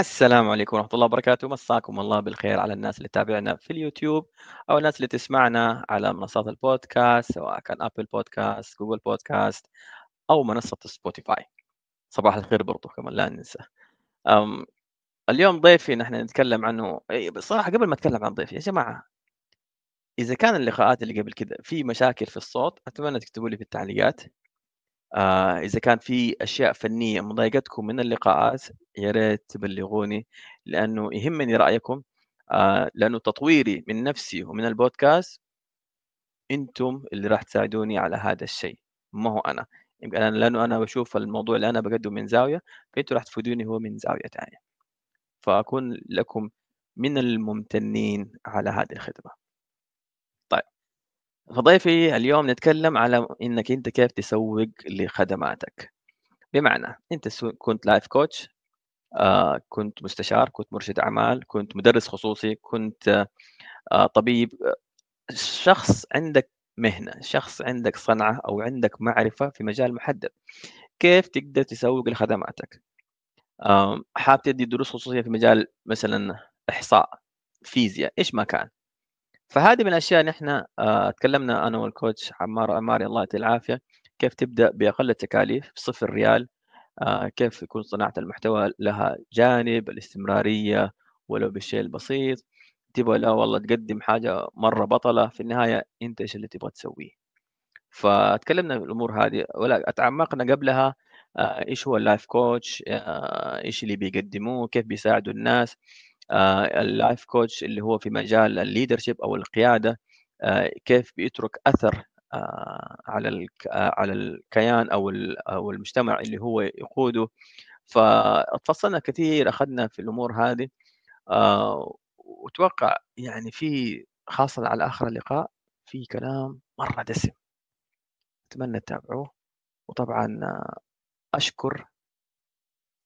السلام عليكم ورحمة الله وبركاته. مساكم الله بالخير على الناس اللي تتابعنا في اليوتيوب أو الناس اللي تسمعنا على منصات البودكاست سواء كان Apple Podcast Google Podcast أو منصة Spotify صباح الخير برضو كمان لا ننسى. أم اليوم ضيفي نحن نتكلم عنه. بصراحة قبل ما أتكلم عن ضيفي يا جماعة إذا كان اللقاءات اللي قبل كده في مشاكل في الصوت أتمنى تكتبوا لي في التعليقات. آه إذا كان في أشياء فنية مضايقتكم من اللقاءات يا ريت تبلغوني لأنه يهمني رأيكم. آه لأنه تطويري من نفسي ومن البودكاست أنتم اللي راح تساعدوني على هذا الشيء. ما هو أنا. يمكن أنا لأنه أنا بشوف الموضوع اللي أنا بقدمه من زاوية فأنتوا راح تفيدوني هو من زاوية ثانية فأكون لكم من الممتنين على هذه الخدمة. طيب فضيفي اليوم نتكلم على إنك أنت كيف تسوق لخدماتك. بمعنى أنت كنت لايف كوتش آه كنت مستشار كنت مرشد أعمال كنت مدرس خصوصي كنت آه طبيب. شخص عندك مهنة شخص عندك صنعة أو عندك معرفة في مجال محدد. كيف تقدر تسوق لخدماتك؟ آه حاب تدي دروس خصوصية في مجال مثلا إحصاء فيزياء إيش ما كان. فهذه من الأشياء نحن آه تكلمنا أنا وال coach عمار عماري الله يعطيه العافية. كيف تبدأ بأقل التكاليف؟ بصفر ريال. آه كيف يكون صناعة المحتوى لها جانب الاستمرارية ولو بالشيء البسيط. تبغى لا والله تقدم حاجة مرة بطلة في النهاية أنت إيش اللي تبغى تسويه؟ فتكلمنا الأمور هذه ولا اتعمقنا قبلها آه إيش هو ال life coach إيش اللي بيقدموه كيف بيساعدوا الناس. ال life coach اللي هو في مجال ال leadership أو القيادة آه، كيف بيترك أثر آه، على على الكيان أو أو المجتمع اللي هو يقوده. فتفصلنا كثير أخذنا في الأمور هذه وأتوقع يعني في خاصة على آخر اللقاء في كلام مرة دسم. أتمنى تتابعوه. وطبعا أشكر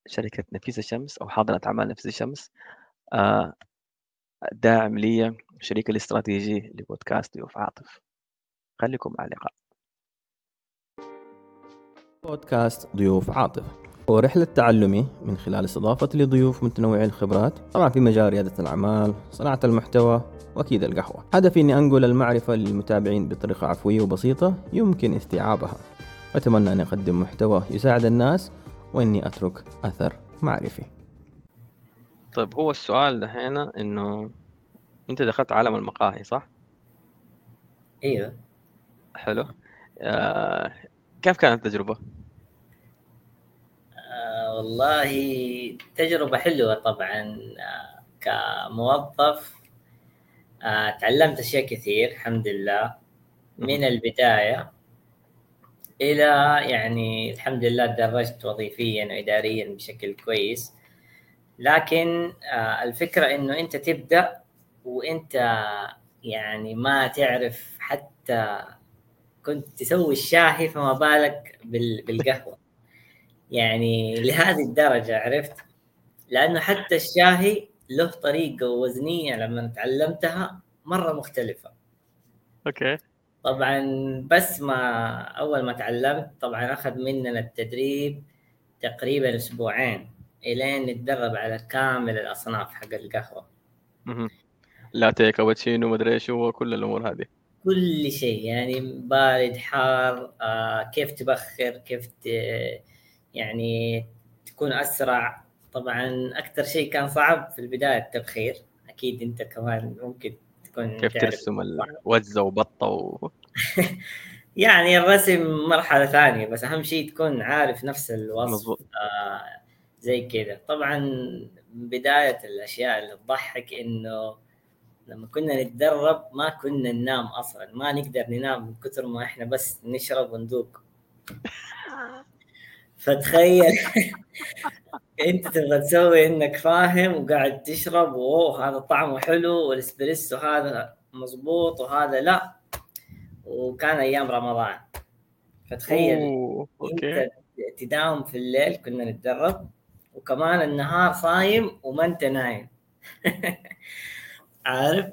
شركة نفيسه شمس أو حاضنة أعمال نفيسه شمس آه، داعم لي شريك الاستراتيجي لبودكاست ضيوف عاطف. خليكم مع اللقاء. بودكاست ضيوف عاطف. هو رحلة تعلمي من خلال استضافة لضيوف متنوعي الخبرات طبعا في مجال ريادة الأعمال صناعة المحتوى وأكيد القهوة. هدفي أني أنقل المعرفة للمتابعين بطريقة عفوية وبسيطة يمكن استيعابها. أتمنى أن أقدم محتوى يساعد الناس وإني أترك أثر معرفي. طيب هو السؤال هنا إنه أنت دخلت عالم المقاهي صح؟ أيوه حلو آه كيف كانت التجربة؟ آه والله تجربة حلوة طبعا آه كموظف آه تعلمت أشياء كثير الحمد لله من البداية إلى يعني الحمد لله تدرجت وظيفيا وإداريا بشكل كويس لكن آه، الفكرة إنه أنت تبدأ وأنت يعني ما تعرف حتى كنت تسوي الشاهي فما بالك بالقهوة. يعني لهذه الدرجة عرفت؟ لأنه حتى الشاهي له طريقة ووزنيه لما تعلمتها مرة مختلفة. أوكي. طبعا بس ما أول ما تعلمت طبعا أخذ مننا التدريب تقريبا أسبوعين. إلين نتدرب على كامل الأصناف حق القهوة. لاتيه كابتشينو مدري إيش هو كل الأمور هذه. كل شيء يعني بارد حار آه كيف تبخر كيف ت... يعني تكون أسرع. طبعا أكثر شيء كان صعب في البداية التبخير. أكيد أنت كمان ممكن تكون كيف ترسم الوزه وبطة و... يعني الرسم مرحلة ثانية بس أهم شيء تكون عارف نفس الوصف. مزبوط. آه زي كذا. طبعا بداية الأشياء اللي تضحك إنه لما كنا نتدرب ما كنا ننام أصلا. ما نقدر ننام من كثر ما إحنا بس نشرب وندوق. فتخيل أنت تبغى تسوي إنك فاهم وقاعد تشرب وأوه هذا طعمه حلو والإسبريسو هذا مظبوط وهذا لا. وكان أيام رمضان. فتخيل أوه. أوكي. أنت تداوم في الليل كنا نتدرب. وكمان النهار صايم وما انت نايم. عارف؟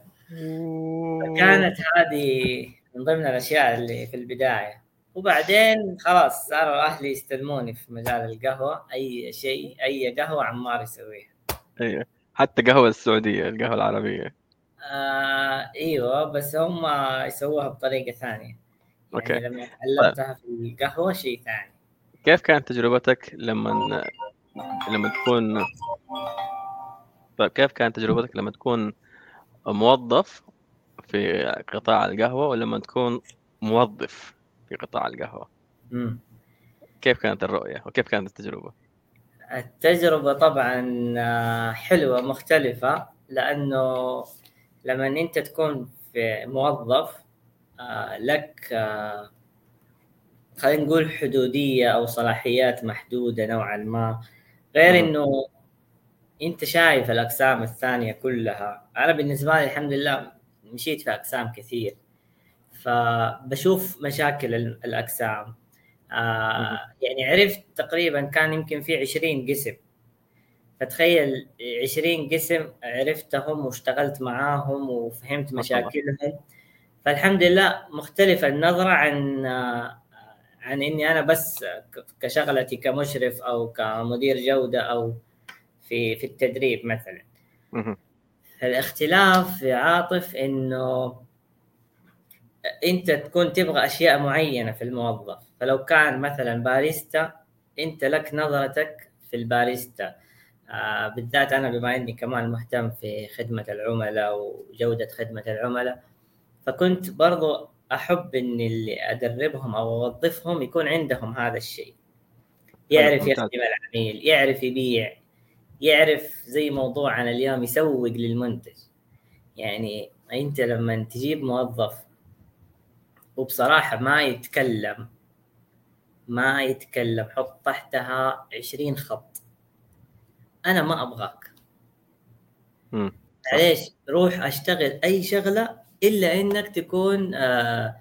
كانت هذه من ضمن الأشياء اللي في البداية. وبعدين خلاص صاروا أهلي يستلموني في مجال القهوة. أي شيء أي قهوة عمار يسويها. أيوه. حتى قهوة السعودية القهوة العربية. آه إيوه بس هم يسووها بطريقة ثانية. يعني أوكي. لما تعلمتها في القهوة شيء ثاني. كيف كانت تجربتك لما لما تكون طيب كيف كانت تجربتك لما تكون موظف في قطاع القهوة ولما تكون موظف في قطاع القهوة مم. كيف كانت الرؤية وكيف كانت التجربة؟ التجربة طبعا آه، حلوة مختلفة لأنه لما أنت تكون في موظف آه، لك آه، خلينا نقول حدودية أو صلاحيات محدودة نوعا ما غير مم. إنه أنت شايف الأقسام الثانية كلها. أنا بالنسبة لي الحمد لله مشيت في أقسام كثير. فبشوف مشاكل ال- الأقسام. آه يعني عرفت تقريبا كان يمكن في 20 قسم. فتخيل 20 قسم عرفتهم واشتغلت معاهم وفهمت. مشاكلهم. فالحمد لله مختلفة النظرة عن آه، عن إني أنا بس كشغلتي كمشرف أو كمدير جودة أو في في التدريب مثلا. الاختلاف يا عاطف إنه أنت تكون تبغى أشياء معينة في الموظف. فلو كان مثلا باريستا أنت لك نظرتك في الباريستا. آه بالذات أنا بما إني كمان مهتم في خدمة العملاء وجودة خدمة العملاء. فكنت برضو أحب ان اللي أدربهم أو أوظفهم يكون عندهم هذا الشيء يعرف ممتاز. يخدم العميل يعرف يبيع يعرف زي موضوعنا اليوم يسوق للمنتج يعني أنت لما تجيب موظف وبصراحة ما يتكلم ما يتكلم حط تحتها عشرين خط أنا ما أبغاك مم. معليش روح أشتغل أي شغلة إلا إنك تكون آه،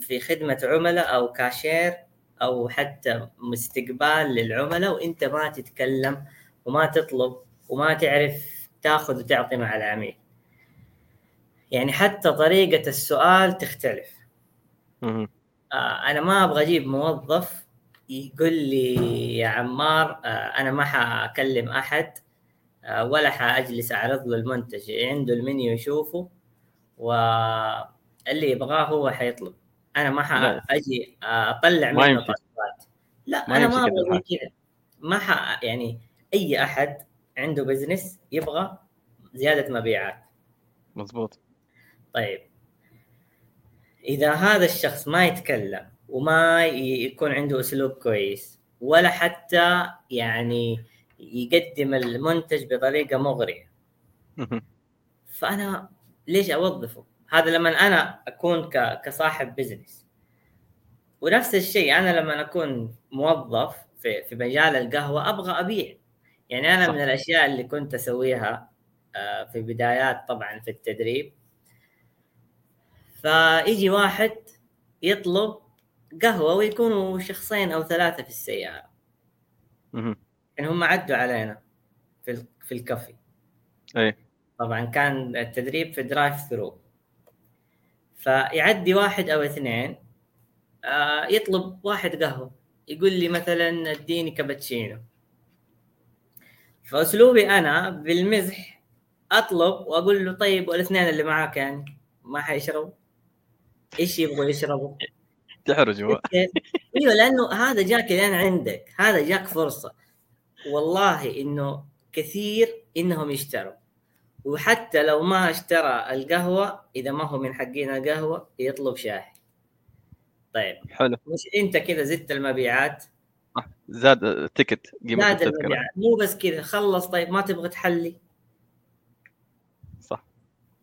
في خدمة عملاء أو كاشير أو حتى مستقبال للعملاء وإنت ما تتكلم وما تطلب وما تعرف تاخذ وتعطي مع العميل. يعني حتى طريقة السؤال تختلف. آه، أنا ما أبغى أجيب موظف يقول لي يا عمار آه، أنا ما حأكلم أحد آه، ولا حأجلس أعرض له المنتج. عنده المنيو يشوفه واللي يبغاه هو حيطلب. أنا ما. حأجي أطلع ما منه يمشي. طلبات لا ما أنا ما أبغى كذا ما ح... يعني أي أحد عنده بزنس يبغى زيادة مبيعات. مظبوط. طيب. إذا هذا الشخص ما يتكلم وما يكون عنده أسلوب كويس ولا حتى يعني يقدم المنتج بطريقة مغرية. فأنا ليش أوظفه؟ هذا لما أنا أكون كصاحب بزنس ونفس الشيء أنا لما أكون موظف في في مجال القهوة أبغى أبيع. يعني أنا صح. من الأشياء اللي كنت أسويها آه، في بدايات طبعا في التدريب. فيجي واحد يطلب قهوة ويكونوا شخصين أو ثلاثة في السيارة. يعني هم عدوا علينا في في الكافي. أي. طبعا كان التدريب في drive thru فيعدي واحد أو اثنين آه، يطلب واحد قهوة يقول لي مثلا اديني كابتشينو. فأسلوبي أنا بالمزح أطلب وأقول له طيب والاثنين اللي معاك يعني ما حيشربوا؟ إيش يبغوا يشربوا؟ تحرج هو إيوه لأنه هذا جاك الآن عندك هذا جاك فرصة. والله إنه كثير إنهم يشتروا. وحتى لو ما اشترى القهوة إذا ما هو من حقين القهوة يطلب شاي. طيب. حلو. مش أنت كذا زدت المبيعات. زاد التيكت قيمة زاد المبيعات. مو بس كذا خلص. طيب ما تبغى تحلي؟ صح.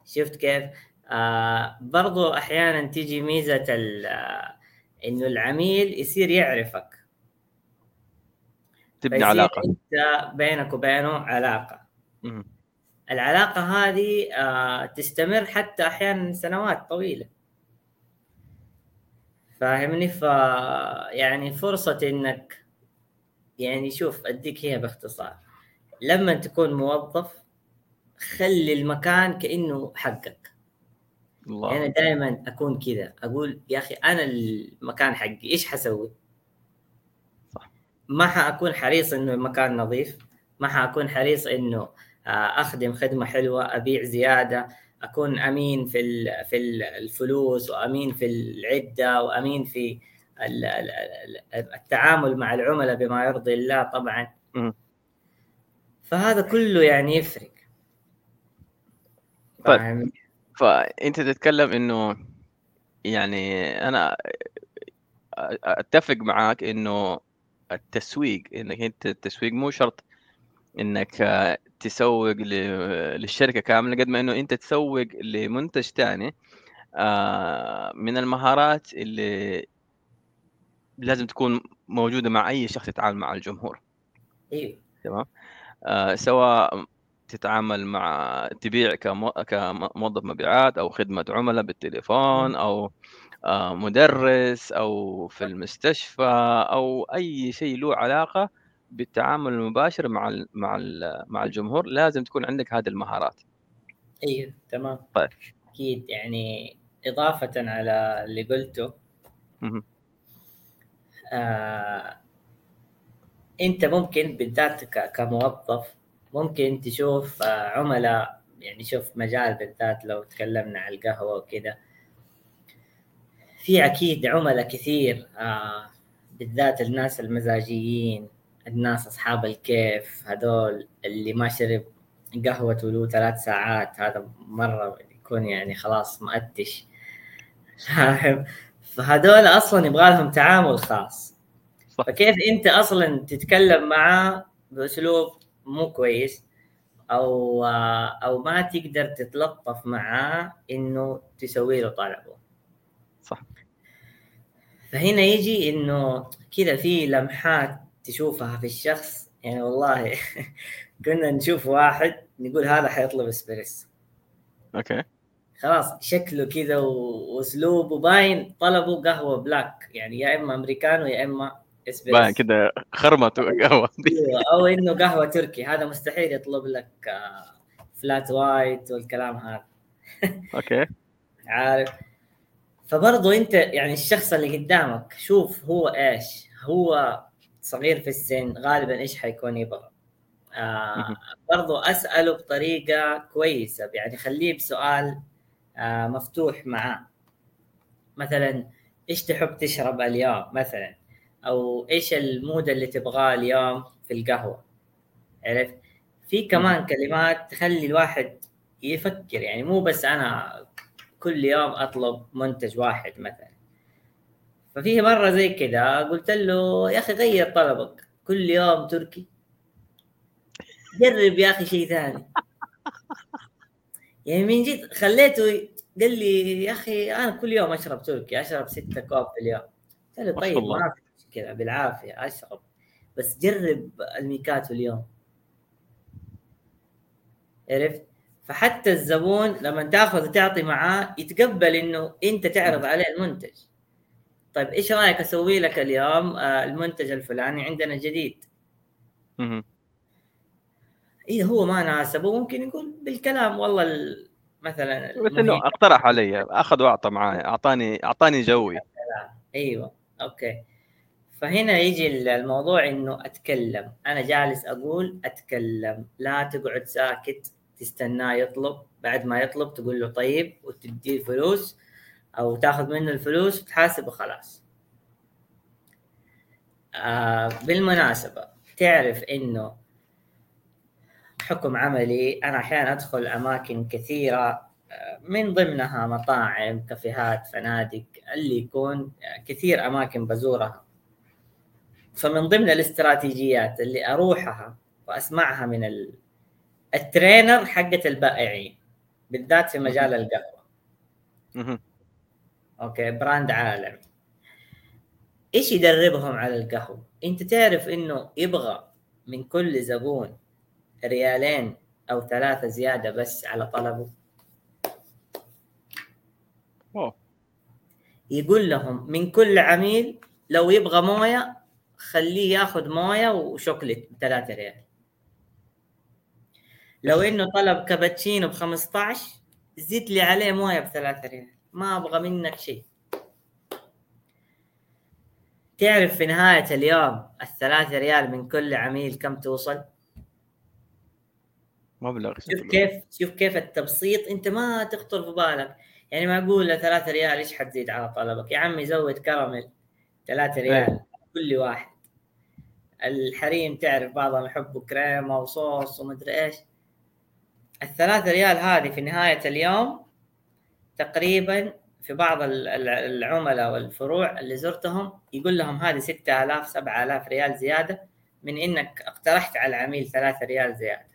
شفت كيف؟ آه برضو أحيانا تيجي ميزة آه، إنه العميل يصير يعرفك. تبني علاقة. أنت بينك وبينه علاقة. العلاقة هذه آه تستمر حتى أحيانا سنوات طويلة. فاهمني؟ ف يعني فرصة إنك يعني شوف أديك هي باختصار. لما تكون موظف خلي المكان كأنه حقك. الله. أنا دائما أكون كذا. أقول يا أخي أنا المكان حقي إيش حسوي؟ صح. ما حأكون حريص إنه المكان نظيف. ما حأكون حريص إنه أخدم خدمة حلوة أبيع زيادة أكون أمين في في الفلوس وأمين في العدة وأمين في التعامل مع العملاء بما يرضي الله طبعا. فهذا كله يعني يفرق. طيب. فانت تتكلم إنه يعني أنا أتفق معاك إنه التسويق إنك أنت التسويق مو شرط إنك تسوق للشركة كاملة قد ما إنه أنت تسوق لمنتج ثاني آه، من المهارات اللي لازم تكون موجودة مع أي شخص يتعامل مع الجمهور. أيوه تمام؟ آه سواء تتعامل مع تبيع كموظف مبيعات أو خدمة عملاء بالتليفون أو آه مدرس أو في المستشفى أو أي شيء له علاقة بالتعامل المباشر مع مع مع الجمهور لازم تكون عندك هذه المهارات. أيوه تمام. طيب. أكيد يعني إضافة على اللي قلته آه أنت ممكن بالذات كموظف ممكن تشوف آه عملاء يعني شوف مجال بالذات لو تكلمنا على القهوة وكذا. في أكيد عملاء كثير آه بالذات الناس المزاجيين. الناس أصحاب الكيف هذول اللي ما شرب قهوة له ثلاث ساعات هذا مرة يكون يعني خلاص مأتش فاهم؟ فهذول أصلا يبغى لهم تعامل خاص. صح. فكيف أنت أصلا تتكلم معاه بأسلوب مو كويس أو أو ما تقدر تتلطف معاه إنه تسوي له طلبه؟ صح. فهنا يجي إنه كذا في لمحات تشوفها في الشخص يعني والله كنا نشوف واحد نقول هذا حيطلب إسبريسو. أوكي. خلاص شكله كذا واسلوبه باين طلبوا قهوة black يعني يا إما أمريكانو يا إما إسبريسو. باين كذا خرمته قهوة. أيوة، أو إنه قهوة تركي هذا مستحيل يطلب لك flat آه، white والكلام هذا. أوكي. عارف. فبرضه أنت يعني الشخص اللي قدامك شوف هو إيش هو صغير في السن غالبا إيش حيكون يبغى. آه برضو أسأله بطريقة كويسة يعني خليه بسؤال آه مفتوح معاه. مثلا إيش تحب تشرب اليوم؟ مثلا. أو إيش المود اللي تبغاه اليوم في القهوة؟ عرفت؟ في كمان كلمات تخلي الواحد يفكر يعني مو بس أنا كل يوم أطلب منتج واحد مثلا. ففي مرة زي كذا قلت له يا أخي غير طلبك كل يوم تركي. جرب يا أخي شيء ثاني. يعني من جد خليته قال لي يا أخي أنا كل يوم أشرب تركي أشرب ستة كوب في اليوم. قلت له طيب ما في مشكلة بالعافية أشرب بس جرب الميكاتو اليوم. عرفت؟ فحتى الزبون لما تأخذ وتعطي معاه يتقبل إنه أنت تعرض عليه المنتج. طيب إيش رأيك أسوي لك اليوم آه، المنتج الفلاني عندنا جديد؟ اذا هو ما ناسبه ممكن يقول بالكلام. والله مثلا بس انه اقترح علي أخذ وأعطى معي أعطاني أعطاني جوي. أيوه أوكي. فهنا يجي الموضوع إنه أتكلم. أنا جالس أقول أتكلم. لا تقعد ساكت تستناه يطلب. بعد ما يطلب تقول له طيب وتديه فلوس. أو تاخذ منه الفلوس وتحاسب وخلاص آه بالمناسبة تعرف إنه حكم عملي أنا أحيانا أدخل أماكن كثيرة آه، من ضمنها مطاعم كافيهات فنادق اللي يكون كثير أماكن بزورها. فمن ضمن الاستراتيجيات اللي أروحها وأسمعها من الترينر حقة البائعين بالذات في مجال القهوة. أوكي brand عالمي إيش يدربهم على القهوة؟ أنت تعرف إنه يبغى من كل زبون ريالين أو ثلاثة زيادة بس على طلبه؟ أوه. يقول لهم من كل عميل لو يبغى موية خليه ياخذ موية وشوكليت بثلاثة ريال. لو إنه طلب كابتشينو ب 15 زيد لي عليه موية بثلاثة ريال. ما أبغى منك شيء تعرف في نهاية اليوم الثلاثة ريال من كل عميل كم توصل؟ مبلغ شوف. كيف شوف كيف التبسيط أنت ما تخطر في بالك يعني معقول 3 ريال إيش حتزيد على طلبك يا عمي زود كراميل 3 ريال. كل واحد الحريم تعرف بعضهم يحبوا كريمة وصوص ومدري إيش الثلاثة ريال هذه في نهاية اليوم تقريبا في بعض ال- ال- العملاء والفروع اللي زرتهم يقول لهم هذه 6000 7000 ريال زيادة من إنك اقترحت على العميل 3 ريال زيادة.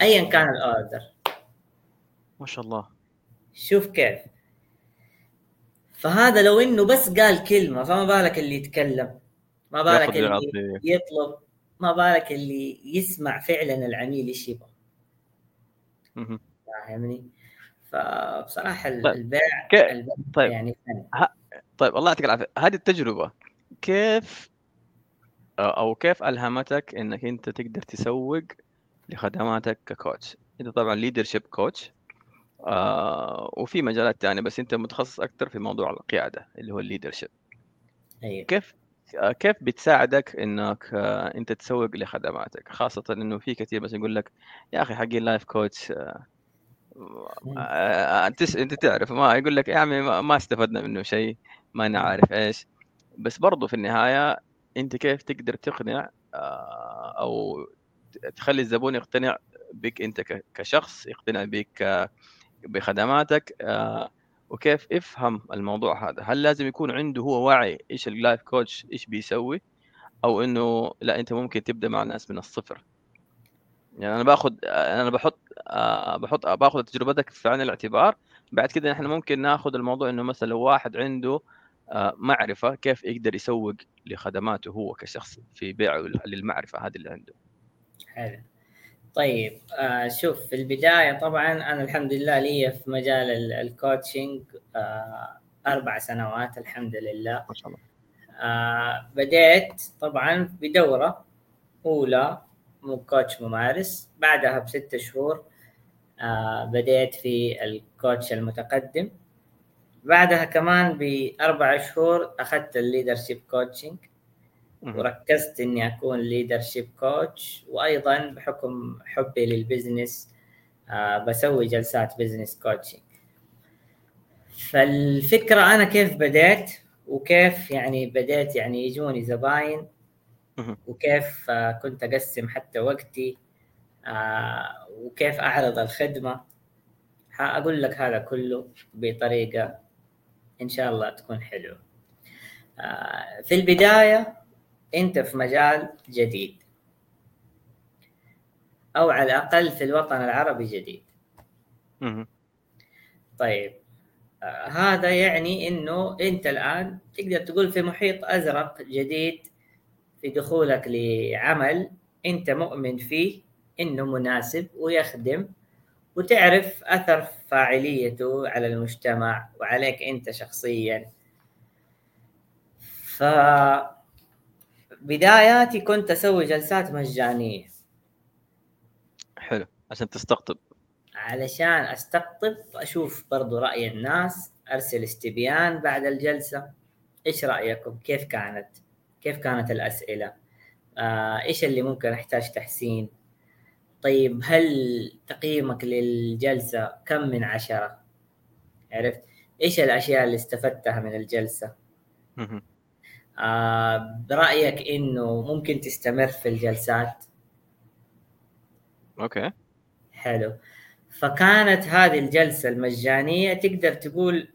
ايا كان الأوردر. ما شاء الله. شوف كيف. فهذا لو إنه بس قال كلمة فما بالك اللي يتكلم. ما بالك اللي يطلب. ما بالك اللي يسمع فعلا العميل إيش يبغى. فاهمني؟ فبصراحة طيب. البيع كيف- البيع طيب. يعني فن. طيب الله يعطيك العافية هذه التجربة كيف أو كيف ألهمتك إنك أنت تقدر تسوق لخدماتك ك coach أنت طبعا leadership coach آه وفي مجالات تانية بس أنت متخصص أكثر في موضوع القيادة اللي هو ال leadership أيوه كيف آه، كيف بتساعدك إنك آه، أنت تسوق لخدماتك خاصة إنه في كثير بس يقول لك يا أخي حقين لايف كوتش آه، انت انت تعرف ما يقول لك يا عمي ما استفدنا منه شيء ما نعرف إيش. بس برضو في النهاية انت كيف تقدر تقنع آه، أو تخلي الزبون يقتنع بك انت كشخص يقتنع بك آه، بخدماتك آه، وكيف افهم الموضوع هذا. هل لازم يكون عنده هو وعي إيش اللايف كوتش إيش بيسوي أو إنه لا أنت ممكن تبدأ مع ناس من الصفر. يعني أنا باخذ أنا بحط آه، بحط باخذ تجربتك في عين الاعتبار. بعد كده إحنا ممكن ناخذ الموضوع إنه مثلا لو واحد عنده آه، معرفة كيف يقدر يسوق لخدماته هو كشخص في بيعه للمعرفة هذه اللي عنده. حلو. طيب آه شوف في البداية طبعا أنا الحمد لله لي في مجال ال- ال coaching آه أربع سنوات الحمد لله. ما شاء الله. آه بديت طبعا بدورة أولى مو coach ممارس. بعدها بست شهور آه بديت في ال coach المتقدم. بعدها كمان بأربع شهور أخذت ال leadership coaching. وركزت إني أكون leadership coach وأيضا بحكم حبي لل business آه بسوي جلسات business coaching فالفكرة أنا كيف بديت وكيف يعني بديت يعني يجوني زباين. وكيف آه، كنت أقسم حتى وقتي آه، وكيف أعرض الخدمة. حأقول لك هذا كله بطريقة إن شاء الله تكون حلوة. آه، في البداية أنت في مجال جديد. أو على الأقل في الوطن العربي جديد. طيب هذا يعني إنه أنت الآن تقدر تقول في محيط أزرق جديد في دخولك لعمل أنت مؤمن فيه إنه مناسب ويخدم وتعرف أثر فاعليته على المجتمع وعليك أنت شخصيا. ف بداياتي كنت أسوي جلسات مجانية. حلو عشان تستقطب. علشان أستقطب أشوف برضو رأي الناس أرسل استبيان بعد الجلسة. إيش رأيكم؟ كيف كانت؟ كيف كانت الأسئلة؟ آه، إيش اللي ممكن أحتاج تحسين؟ طيب هل تقييمك للجلسة كم من عشرة؟ عرفت؟ إيش الأشياء اللي استفدتها من الجلسة. آه، برأيك إنه ممكن تستمر في الجلسات؟ أوكي. حلو. فكانت هذه الجلسة المجانية تقدر تقول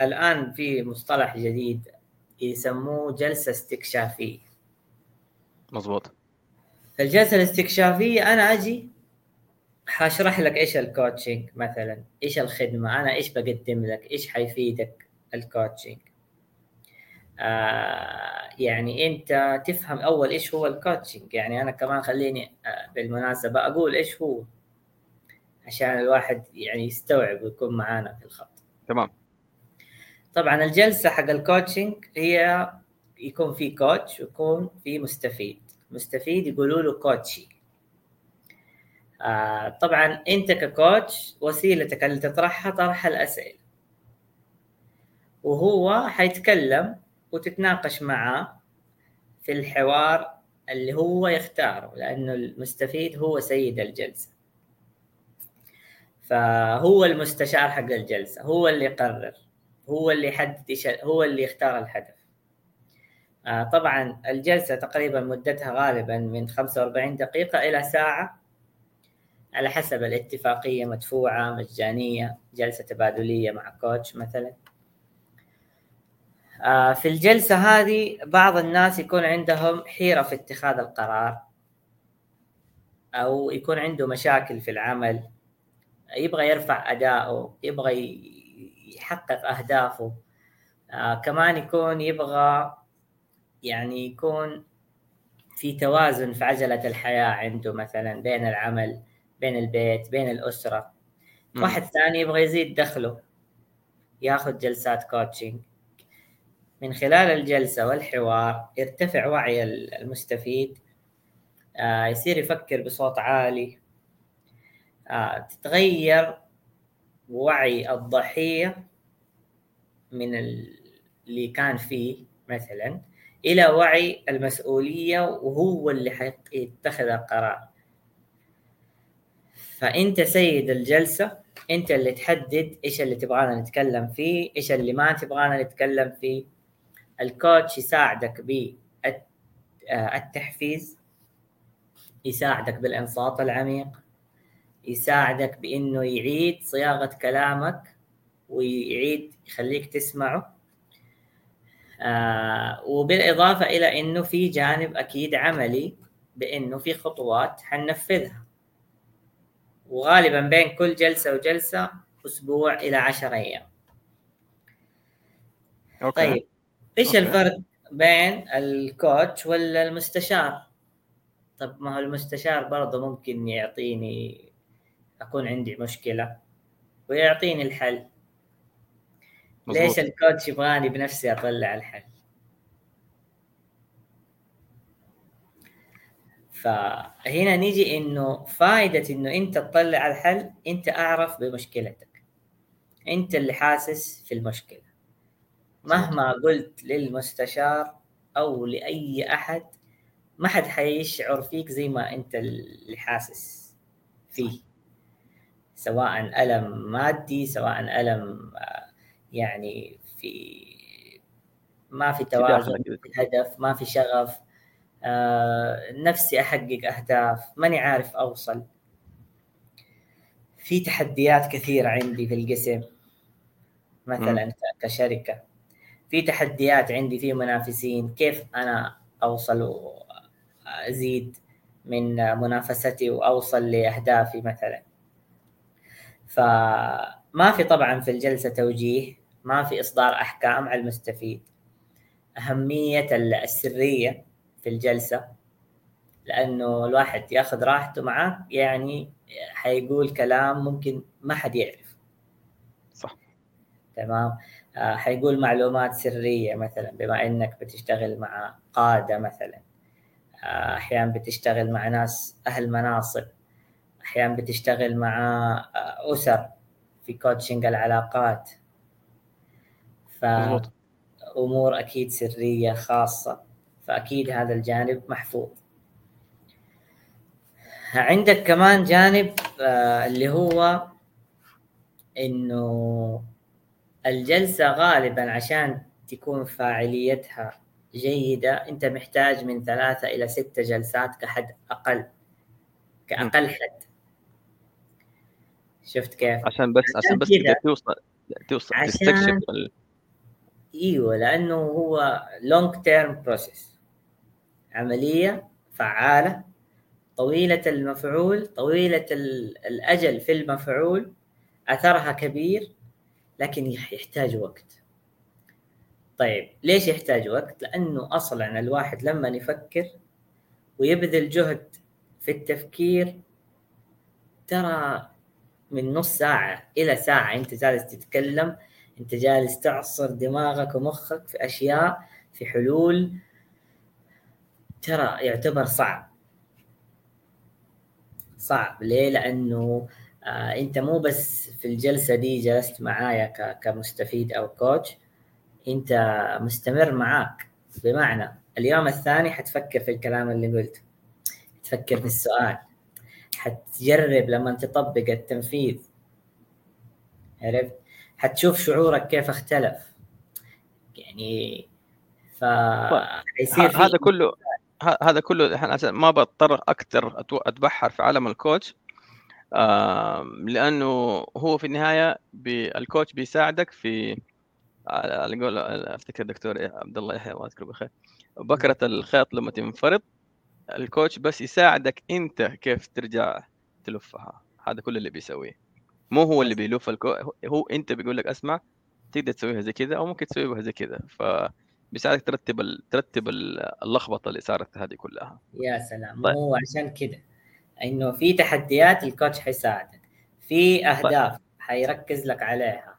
الآن في مصطلح جديد. يسموه جلسة استكشافية. مظبوط. فالجلسة الاستكشافية أنا أجي حاشرح لك إيش ال coaching مثلا إيش الخدمة أنا إيش بقدم لك إيش حيفيدك ال coaching آه يعني أنت تفهم أول إيش هو ال coaching يعني أنا كمان خليني آه بالمناسبة أقول إيش هو عشان الواحد يعني يستوعب ويكون معانا في الخط. تمام. طبعا الجلسة حق ال coaching هي يكون في كوتش ويكون في مستفيد. مستفيد يقولوا له كوتشي آه طبعا أنت ككوتش وسيلتك اللي تطرحها طرح الأسئلة. وهو حيتكلم وتتناقش معاه في الحوار اللي هو يختاره لأنه المستفيد هو سيد الجلسة. فهو المستشار حق الجلسة هو اللي يقرر. هو اللي يحدد هو اللي يختار الهدف. آه طبعا الجلسة تقريبا مدتها غالبا من 45 دقيقة إلى ساعة على حسب الاتفاقية مدفوعة مجانية جلسة تبادلية مع كوتش مثلا. آه في الجلسة هذه بعض الناس يكون عندهم حيرة في اتخاذ القرار أو يكون عنده مشاكل في العمل يبغى يرفع اداؤه يبغى يحقق أهدافه. آه كمان يكون يبغى يعني يكون في توازن في عجلة الحياة عنده مثلا بين العمل بين البيت بين الأسرة. م. واحد ثاني يبغى يزيد دخله ياخذ جلسات كوتشنج من خلال الجلسة والحوار يرتفع وعي المستفيد. آه يصير يفكر بصوت عالي. آه تتغير وعي الضحية من اللي كان فيه مثلا إلى وعي المسؤولية وهو اللي حيتخذ القرار. فأنت سيد الجلسة أنت اللي تحدد إيش اللي تبغانا نتكلم فيه إيش اللي ما تبغانا نتكلم فيه. الكوتش يساعدك بالتحفيز يساعدك بالانصات العميق. يساعدك بإنه يعيد صياغة كلامك ويعيد يخليك تسمعه آه وبالإضافة إلى إنه في جانب أكيد عملي بإنه في خطوات حننفذها وغالبا بين كل جلسة وجلسة أسبوع إلى عشر أيام أوكي. طيب إيش أوكي. الفرق بين ال coach ولا المستشار طب ما هو المستشار برضه ممكن يعطيني أكون عندي مشكلة. ويعطيني الحل. مزبوط. ليش ال coach يبغاني بنفسي أطلع الحل؟ فهنا نيجي إنه فائده إنه أنت تطلع الحل أنت أعرف بمشكلتك. أنت اللي حاسس في المشكلة. مهما قلت للمستشار أو لأي أحد ما حد حيشعر فيك زي ما أنت اللي حاسس فيه. سواء ألم مادي سواء ألم آه، يعني في ما في توازن في الهدف ما في شغف آه، نفسي أحقق أهداف ماني عارف أوصل. في تحديات كثيرة عندي في القسم مثلا م. كشركة. في تحديات عندي في منافسين كيف أنا أوصل أزيد من منافستي وأوصل لأهدافي مثلا. فما في طبعا في الجلسة توجيه ما في إصدار أحكام على المستفيد. أهمية السرية في الجلسة لأنه الواحد ياخذ راحته معك يعني حيقول كلام ممكن ما حد يعرف. صح. تمام؟ آه، حيقول معلومات سرية مثلا بما إنك بتشتغل مع قادة مثلا. أحيانا بتشتغل مع ناس أهل مناصب. أحيانا بتشتغل مع آه، أسر في كوتشنج العلاقات. ف أمور أكيد سرية خاصة فأكيد هذا الجانب محفوظ. عندك كمان جانب آه، اللي هو إنه الجلسة غالبا عشان تكون فاعليتها جيدة أنت محتاج من ثلاثة إلى ستة جلسات كحد أقل كأقل حد. شفت كيف؟ عشان بس عشان بس توصل توصل عشان إيوه لأنه هو long term process عملية فعالة طويلة المفعول طويلة الأجل في المفعول أثرها كبير لكن يحتاج وقت طيب ليش يحتاج وقت؟ لأنه أصلا الواحد لما يفكر ويبذل جهد في التفكير ترى من نص ساعة إلى ساعة. أنت جالس تتكلم أنت جالس تعصر دماغك ومخك في أشياء في حلول ترى يعتبر صعب. صعب. ليه؟ لأنه آه أنت مو بس في الجلسة دي جلست معايا كمستفيد أو كوتش أنت مستمر معاك. بمعنى اليوم الثاني حتفكر في الكلام اللي قلته تفكر في السؤال. حتجرب لما تطبق التنفيذ. عرفت؟ حتشوف شعورك كيف اختلف. يعني ف هذا كله هذا كله عشان ما بضطر أكثر أتبحر في عالم الكوتش. لأنه هو في النهاية الكوتش بيساعدك في على قول أفتكر دكتور عبد الله يحيى الله يذكره بخير بكرة الخيط لما تنفرض الكوتش بس يساعدك انت كيف ترجع تلفها. هذا كل اللي بيسويه. مو هو اللي بيلف الكو... هو انت بيقول لك اسمع تقدر تسويها زي كذا أو ممكن تسويها زي كذا. ف بيساعدك ترتب ال... ترتب اللخبطة اللي صارت هذه كلها. يا سلام. طيب. هو عشان كذا. انه في تحديات الكوتش حيساعدك. في طيب. اهداف طيب. حيركز لك عليها.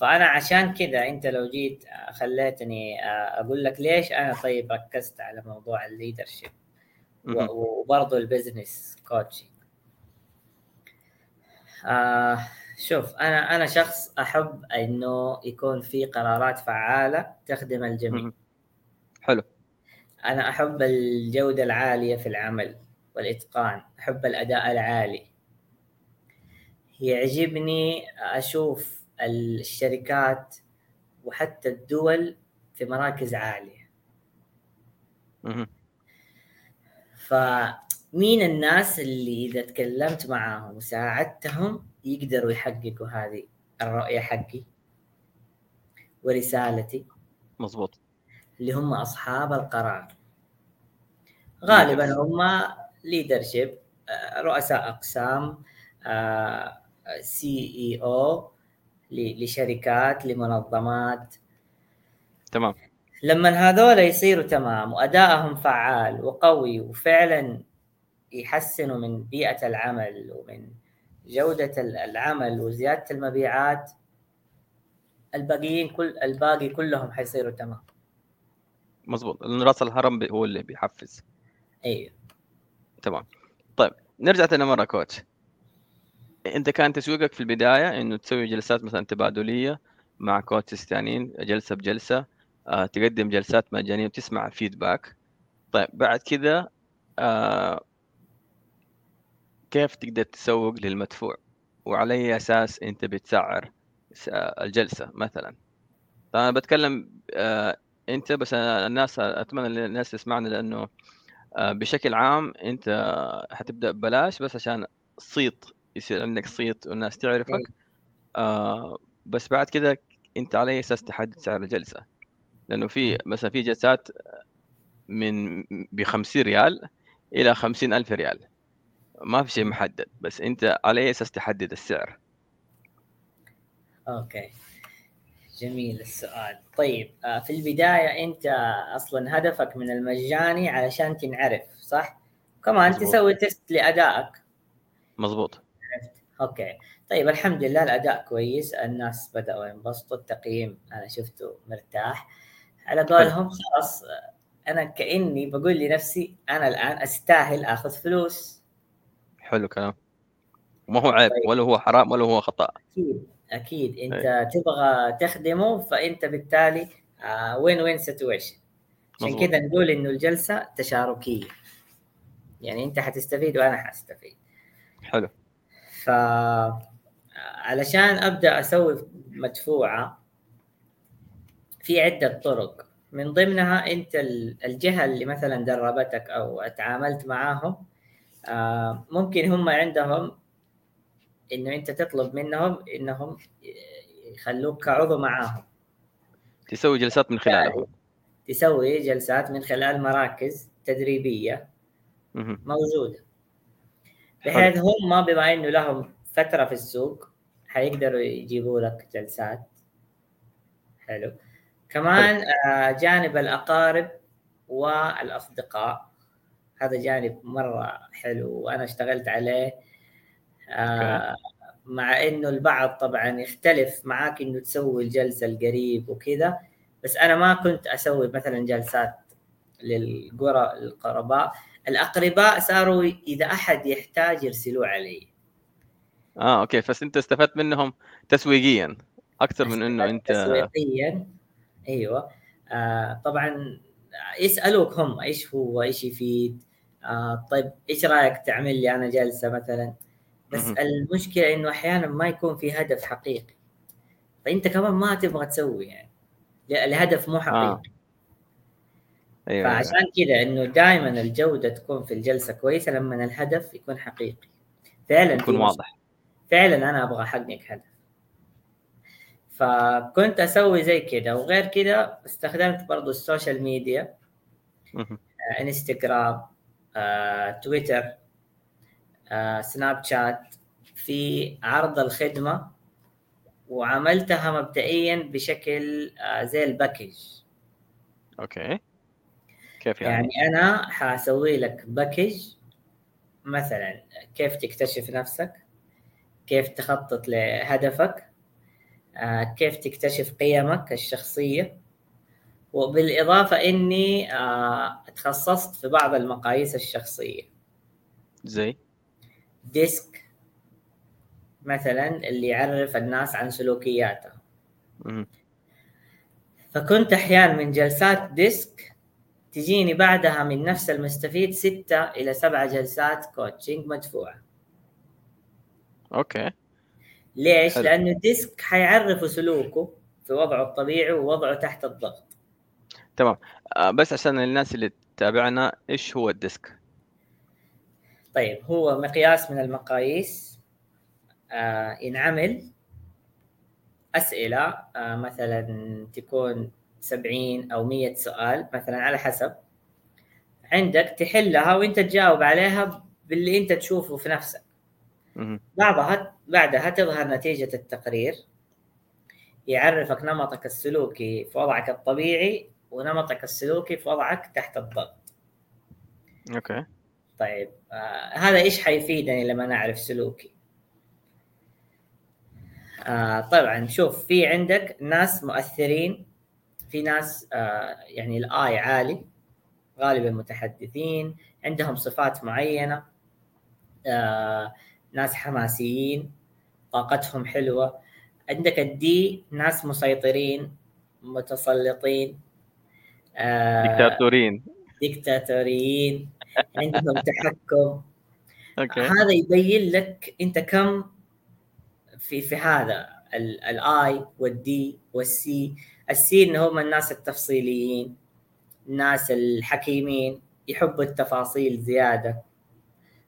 فأنا عشان كذا أنت لو جيت آه، خليتني آه أقول لك ليش أنا طيب ركزت على موضوع ال leadership وبرضه ال business coaching آه شوف أنا أنا شخص أحب إنه يكون في قرارات فعالة تخدم الجميع. حلو. أنا أحب الجودة العالية في العمل والإتقان أحب الأداء العالي. يعجبني أشوف الشركات وحتى الدول في مراكز عالية. فمين الناس اللي إذا تكلمت معاهم وساعدتهم يقدروا يحققوا هذه الرؤية حقي ورسالتي؟ مظبوط اللي هم أصحاب القرار. غالبا هم leadership رؤساء أقسام CEO لشركات لمنظمات. تمام. لما هذول يصيروا تمام وأدائهم فعال وقوي وفعلا يحسنوا من بيئة العمل ومن جودة العمل وزيادة المبيعات الباقيين كل الباقي كلهم حيصيروا تمام. مظبوط. لأن راس الهرم هو اللي بيحفز. أيوه تمام. طيب نرجع تاني مرة coach. انت كان تسويقك في البداية انه تسوي جلسات مثلا تبادلية مع coaches ثانيين جلسة بجلسة آه، تقدم جلسات مجانية وتسمع feedback طيب بعد كذا آه، كيف تقدر تسوق للمدفوع؟ وعلى أي أساس أنت بتسعر الجلسة مثلا؟ أنا بتكلم آه، أنت بس الناس أتمنى الناس تسمعنا لأنه بشكل عام أنت حتبدأ ببلاش بس عشان صيت يصير عندك صيت والناس تعرفك. آه بس بعد كده أنت على أساس تحدد سعر الجلسه لأنه في مثلا في جلسات من ب 50 ريال إلى 50 ألف ريال. ما في شيء محدد بس أنت على أساس تحدد السعر؟ okay. جميل السؤال. طيب آه، في البداية أنت أصلا هدفك من المجاني علشان تنعرف صح؟ كمان مزبوط. تسوي test لأدائك. مظبوط. okay. طيب الحمد لله الأداء كويس الناس بدأوا ينبسطوا التقييم أنا شفته مرتاح. على قولهم خلاص أنا كأني بقول لنفسي أنا الآن أستاهل آخذ فلوس. حلو كلام. ما هو عيب طيب. ولا هو حرام ولا هو خطأ. أكيد أكيد. أنت أي. تبغى تخدمه فأنت بالتالي وين وين سيتويشن عشان كذا نقول إنه الجلسة تشاركية. يعني أنت حتستفيد وأنا حستفيد حلو. ف علشان أبدأ أسوي مدفوعة في عدة طرق. من ضمنها أنت الجهة اللي مثلا دربتك أو تعاملت معاهم آه، ممكن هم عندهم إنه أنت تطلب منهم إنهم يخلوك كعضو معاهم. تسوي جلسات من خلالهم. تسوي جلسات من خلال مراكز تدريبية موجودة. بحيث هم بما إنه لهم فترة في السوق حيقدروا يجيبوا لك جلسات. حلو. كمان آه جانب الأقارب والأصدقاء. هذا جانب مرة حلو وأنا اشتغلت عليه. آه مع إنه البعض طبعا يختلف معاك إنه تسوي الجلسة القريب وكذا بس أنا ما كنت أسوي مثلا جلسات للقرى القرباء الأقرباء صاروا إذا أحد يحتاج يرسلوه علي. آه أوكي. بس أنت استفدت منهم تسويقيا. أكثر من إنه أنت تسويقيا. أيوه. آه طبعا يسألوك هم إيش هو إيش يفيد. آه طيب إيش رأيك تعمل لي أنا جلسة مثلا؟ بس مهم. المشكلة إنه أحيانا ما يكون في هدف حقيقي. فأنت كمان ما تبغى تسوي يعني. الهدف مو حقيقي. آه. أيوة. فعشان كذا إنه دائما الجودة تكون في الجلسة كويسة لما الهدف يكون حقيقي. فعلا يكون واضح. فعلا أنا أبغى أحقق هدف. فكنت أسوي زي كده وغير كده استخدمت برضو ال social media. آه، إنستغرام آه، تويتر آه، سناب شات. في عرض الخدمة وعملتها مبدئيا بشكل آه، زي ال package. okay. كيف يعني؟ يعني أنا حاسوي لك package مثلا كيف تكتشف نفسك كيف تخطط لهدفك آه، كيف تكتشف قيمك الشخصية. وبالإضافة إني آه، تخصصت في بعض المقاييس الشخصية. زي DISC مثلا اللي يعرف الناس عن سلوكياتها. فكنت أحيانا من جلسات DISC تجيني بعدها من نفس المستفيد ستة إلى سبعة جلسات coaching مدفوعة okay ليش؟ حلو. لأنه ال DISC حيعرفه سلوكه في وضعه الطبيعي ووضعه تحت الضغط تمام آه، بس عشان الناس اللي تتابعنا إيش هو ال DISC؟ طيب هو مقياس من المقاييس آه ينعمل أسئلة آه مثلا تكون 70 أو 100 سؤال مثلا على حسب. عندك تحلها وانت تجاوب عليها باللي انت تشوفه في نفسك. بعضها بعدها تظهر نتيجة التقرير يعرفك نمطك السلوكي في وضعك الطبيعي ونمطك السلوكي في وضعك تحت الضغط. okay. طيب آه هذا إيش حيفيدني لما أنا أعرف سلوكي؟ آه طبعا شوف في عندك ناس مؤثرين في ناس آه يعني الآي عالي غالبا متحدثين عندهم صفات معينة آه ناس حماسيين طاقتهم حلوة. عندك الدي ناس مسيطرين متسلطين آه ديكتاتورين. ديكتاتوريين عندهم تحكم. okay. هذا يبين لك أنت كم في في هذا الاي والدي والسي السي إن هم الناس التفصيليين الناس الحكيمين يحبوا التفاصيل زيادة.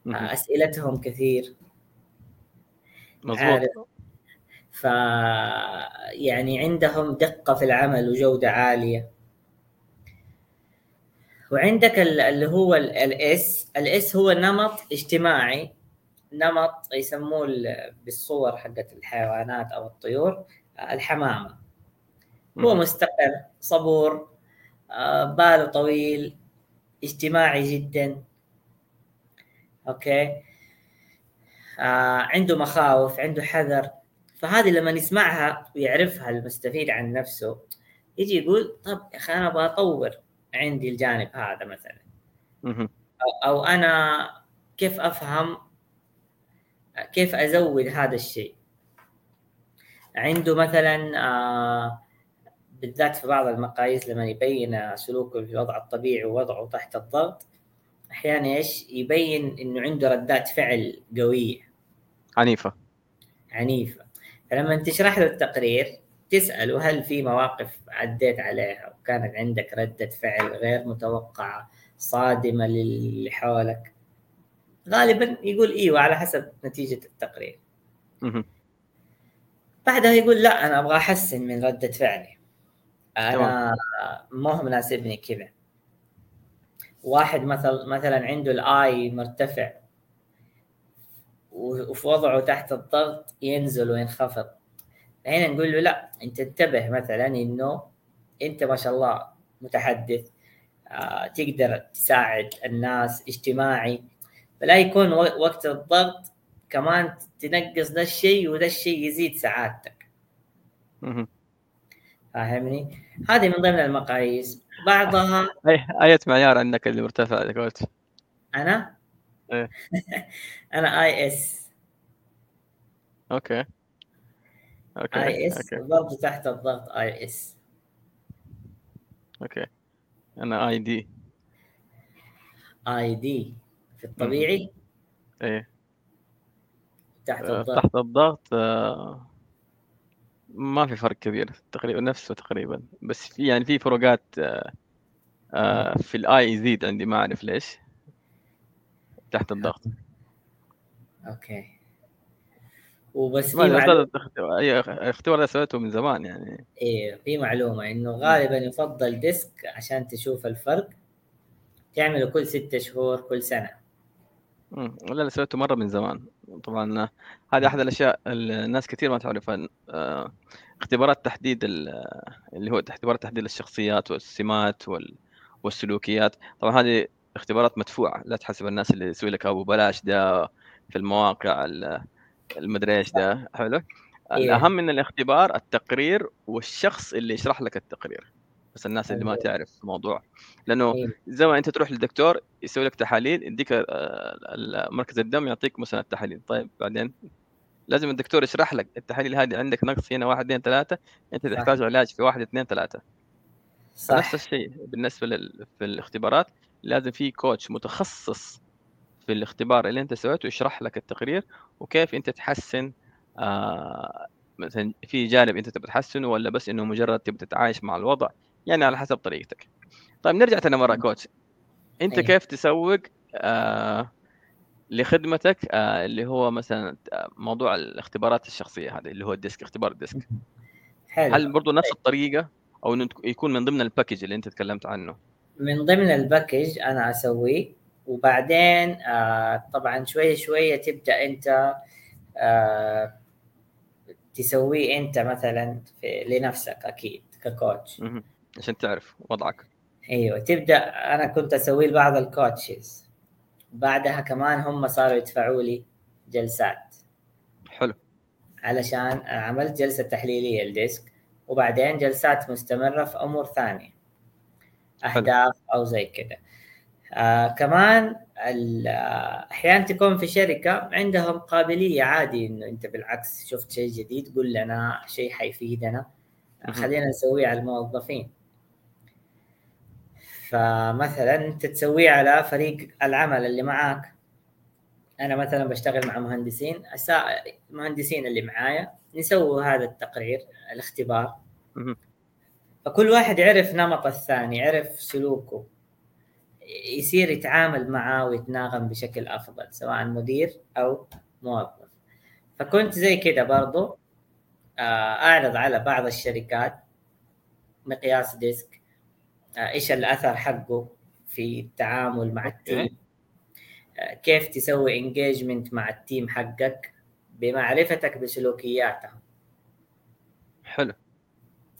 مهم. أسئلتهم كثير. مظبوط. ف يعني عندهم دقة في العمل وجودة عالية. وعندك ال- اللي هو ال S ال S هو نمط اجتماعي. نمط يسموه ال- بالصور حقت الحيوانات أو الطيور الحمامة. هو. مستقر صبور آه، باله طويل اجتماعي جدا. okay؟ آه عنده مخاوف عنده حذر. فهذه لما نسمعها ويعرفها المستفيد عن نفسه يجي يقول طب يا أخي أنا أبغى أطور عندي الجانب هذا مثلا. أو أنا كيف أفهم كيف أزود هذا الشيء؟ عنده مثلا آه بالذات في بعض المقاييس لما يبين سلوكه في الوضع الطبيعي ووضعه تحت الضغط أحيانا إيش؟ يبين إنه عنده ردات فعل قوية. عنيفة. عنيفة. فلما تشرح له التقرير تساله هل في مواقف عديت عليها؟ وكانت عندك ردة فعل غير متوقعة صادمة للي حولك؟ غالبا يقول إيوه على حسب نتيجة التقرير. بعدها يقول لا أنا أبغى أحسن من ردة فعلي. أنا ما هو مناسبني كذا. واحد مثل مثلا عنده الاي مرتفع وفي وضعه تحت الضغط ينزل وينخفض. هنا نقول له لا أنت انتبه مثلا إنه أنت ما شاء الله متحدث آه، تقدر تساعد الناس اجتماعي. فلا يكون وقت الضغط كمان تنقص ده الشيء وده الشيء يزيد سعادتك. فاهمني؟ هذه من ضمن المقاييس. بعضها اي آية معيار عندك اللي مرتفع يا كوتش أنا؟ إيه. أنا IS. okay. okay IS برضه تحت الضغط IS. okay. أنا ID. ID في الطبيعي. إيه. تحت آه، الضغط. تحت الضغط آه، ما في فرق كبير تقريبا نفسه تقريبا. بس في يعني في فروقات آه، آه، في ال I يزيد عندي ما أعرف ليش. تحت الضغط. okay. وبس في أدري معلومه أعتقد اختبار أي اختبار ده سويته من زمان يعني. إيه في معلومة إنه غالبا يفضل DISC عشان تشوف الفرق تعمله كل ستة شهور كل سنة. مم. لا لا سويته مرة من زمان. طبعا آه، هذه أحد الأشياء الناس كثير ما تعرفها آه، اختبارات تحديد ال- اللي هو اختبارات تحديد الشخصيات والسمات وال- والسلوكيات. طبعا هذه اختبارات مدفوعة. لا تحسب الناس اللي يسوي لك أبو بلاش ده في المواقع ال- المدري إيش ده. حلو؟ إيه. الأهم من الاختبار التقرير والشخص اللي يشرح لك التقرير. بس الناس اللي ما أيوه. تعرف الموضوع لأنه إيه. زي ما أنت تروح للدكتور يسوي لك تحاليل يديك مركز الدم يعطيك مثلا التحاليل طيب بعدين لازم الدكتور يشرح لك التحاليل هذه عندك نقص هنا واحد اثنين ثلاثة أنت. تحتاج علاج في واحد اثنين ثلاثة نفس صح الشيء بالنسبة لل... في الاختبارات لازم في كوتش متخصص في الاختبار اللي أنت سويته يشرح لك التقرير وكيف أنت تحسن آه مثلا في جانب أنت تبي تحسنه ولا بس إنه مجرد تبي تتعايش مع الوضع يعني على حسب طريقتك. طيب نرجع تاني مرة كوتش. أنت أيوه. كيف تسوق آه لخدمتك آه اللي هو مثلا آه، موضوع الاختبارات الشخصية هذه اللي هو ال DISC اختبار ال DISC؟ حلو. هل برضو نفس الطريقة؟ أو إنه يكون من ضمن ال package اللي أنت تكلمت عنه. من ضمن ال package أنا أسويه وبعدين آه طبعا شوية شوية تبدأ أنت آه تسويه أنت مثلا لنفسك أكيد ك coach. عشان تعرف وضعك. أيوه تبدأ أنا كنت اسويه لبعض ال coaches. بعدها كمان هم صاروا يدفعوا لي جلسات. حلو. علشان عملت جلسة تحليلية ال DISC وبعدين جلسات مستمرة في أمور ثانية. أهداف أو زي كذا. آه كمان آه، أحيانا تكون في شركة عندهم قابلية عادي إنه أنت بالعكس شفت شيء جديد قول لنا شيء حيفيدنا. خلينا نسويه على الموظفين. فمثلا أنت تسويه على فريق العمل اللي معاك. أنا مثلا بشتغل مع مهندسين أسا- المهندسين اللي معايا نسوي هذا التقرير الاختبار. فكل واحد يعرف نمط الثاني يعرف سلوكه. يصير يتعامل معاه ويتناغم بشكل أفضل سواء مدير أو موظف. فكنت زي كده برضو آه، أعرض على بعض الشركات مقياس DISC. إيش الأثر حقه في التعامل مع. ال team؟ آه، كيف تسوي engagement مع ال team حقك بمعرفتك بسلوكياتهم؟ حلو.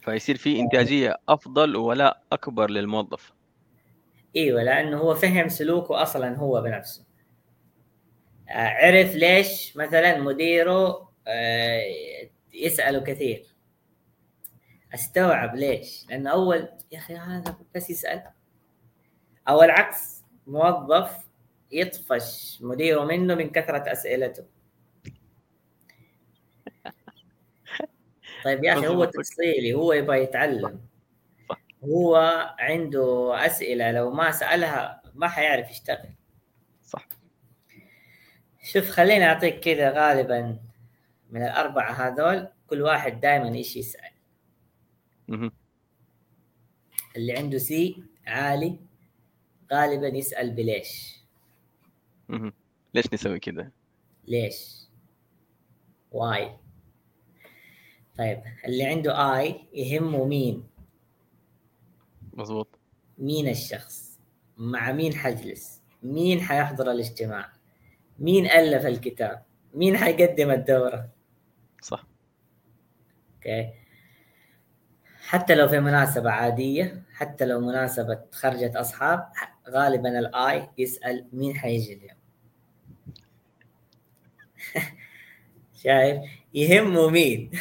فيصير في إنتاجية أفضل وولاء أكبر للموظف. إيوه لأنه هو فهم سلوكه أصلا هو بنفسه. آه، عرف ليش مثلا مديره آه، يسأله كثير. أستوعب ليش لأنه أول يا أخي هذا بس يسأل أو العكس موظف يطفش مديره منه من كثرة أسئلته طيب يا أخي هو. تفصيلي هو يبغى يتعلم. هو عنده أسئلة لو ما سألها ما حيعرف يشتغل صح شوف خليني أعطيك كذا غالبا من الأربعة هذول كل واحد دائما إيش يسأل. اللي عنده C عالي غالبا يسأل بليش. ليش نسوي كذا ليش؟ why. طيب اللي عنده I يهمه مين؟ مظبوط. مين الشخص؟ مع مين حجلس؟ مين حيحضر الاجتماع؟ مين ألف الكتاب؟ مين حيقدم الدورة؟ صح. okay. حتى لو في مناسبة عادية حتى لو مناسبة خرجة أصحاب غالبا ال I يسأل مين حيجي اليوم. شايف؟ يهمه مين.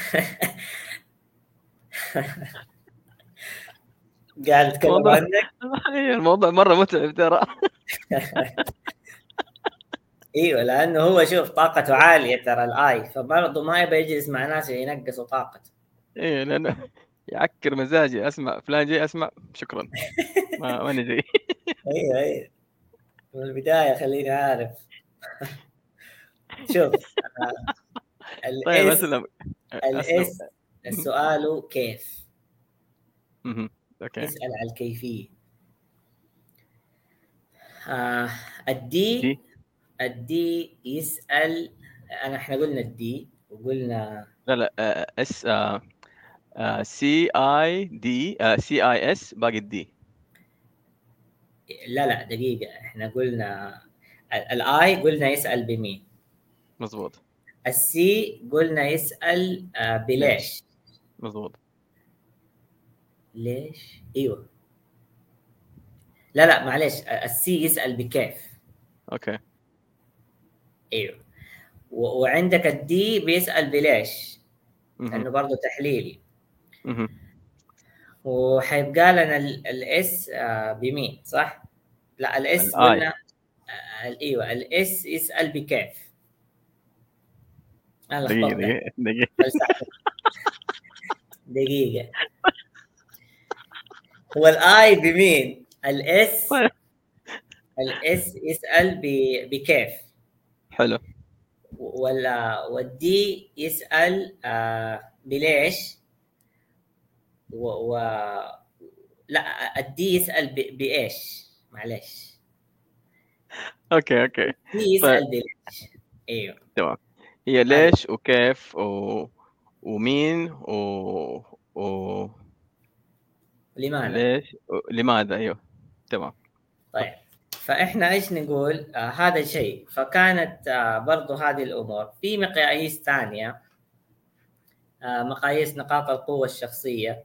قاعد أتكلم. عنك؟ الموضوع مرة متعب ترى. إيوه لأنه هو شوف طاقته عالية ترى الاي فبرضه ما يبغى يجلس مع ناس ينقصوا طاقته. إيه لأنه يعكر مزاجي أسمع فلان جاي أسمع. شكرا. ما ماني جاي. أيوه أيوه. من البداية خليني عارف شوف آه، طيب أسلم. ال S سؤاله كيف. okay. يسال على الكيفية. آه ال D D ال D يسأل أنا إحنا قلنا ال D وقلنا لا لا آه، S C I D C I S باقي ال D لا لا دقيقة. إحنا قلنا ال I قلنا يسأل بمين مزبوط ال C قلنا يسأل آه بليش. مزبوط ليش؟ إيوه. لا لا معلش ال C يسأل بكيف. okay. إيوه. وعندك ال D بيسأل بليش. لأنه. برضه تحليلي. وحيبقى لنا ال S بمين صح؟ لا ال S. قلنا آه، أيوه ال S يسال بكيف دقيقة دقيقة دقيقة هو ال I بمين؟ ال S. ال S يسال بكيف حلو ولا وال D يسال آه بليش و, و لا ال D يسأل ب... بإيش؟ معلش. okay okay. ال D يسأل بليش أيوه. تمام. هي ليش وكيف و... ومين و... و... لماذا؟ ليش و... لماذا؟ أيوه. تمام. طيب. فإحنا إيش نقول؟ آه هذا الشيء. فكانت آه برضو هذه الأمور. في مقاييس ثانية آه مقاييس نقاط القوة الشخصية.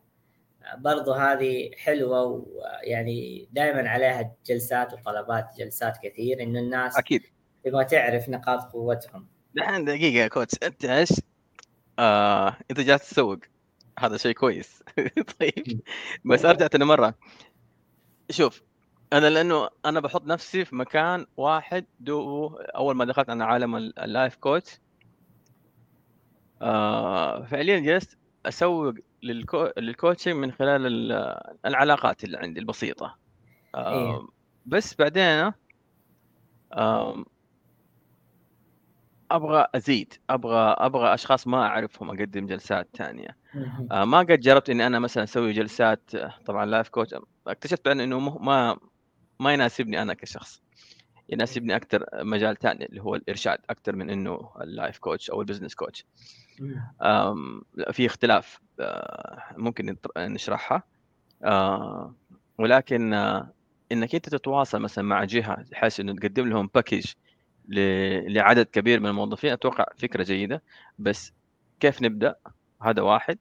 برضو هذه حلوة ويعني دائما عليها جلسات وطلبات جلسات كثير انه الناس أكيد. تبغى تعرف نقاط قوتهم. الحين دقيقة يا coach أنت إيش؟ آه... أنت جالس تسوق. هذا شيء كويس. طيب. بس أرجع تاني مرة. شوف أنا لأنه أنا بحط نفسي في مكان واحد دو أول ما دخلت أنا عالم ال- ال life coach آه فعليا جلست أسوق لل coa... لل coaching من خلال ال- العلاقات اللي عندي البسيطة. إيه. بس بعدين أبغى أزيد أبغى أبغى أشخاص ما أعرفهم أقدم جلسات ثانية آه ما قد جربت إني أنا مثلا أسوي جلسات طبعا life coach اكتشفت انه ما ما يناسبني أنا كشخص. يناسبني أكثر مجال ثاني اللي هو الإرشاد أكثر من إنه ال life coach أو ال business coach في اختلاف آه، ممكن نشرحها. آه، ولكن آه، إنك أنت تتواصل مثلا مع جهة بحيث إنه تقدم لهم باكج لعدد كبير من الموظفين أتوقع فكرة جيدة. بس كيف نبدأ؟ هذا واحد.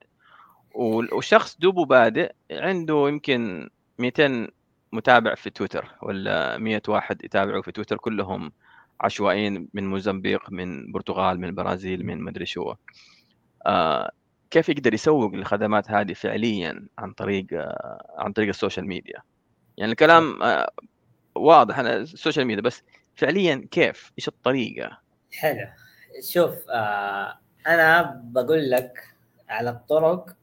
وال- والشخص دوبه بادئ عنده يمكن 200 متابع في تويتر ولا 100 واحد يتابعوا في تويتر كلهم عشوائيين من موزمبيق من برتغال من البرازيل من مدري شو. آه كيف يقدر يسوق الخدمات هذه فعليا عن طريق آه عن طريق ال social media؟ يعني الكلام آه واضح أنا ال social media بس فعليا كيف؟ إيش الطريقة؟ حلو. شوف آه أنا بقول لك على الطرق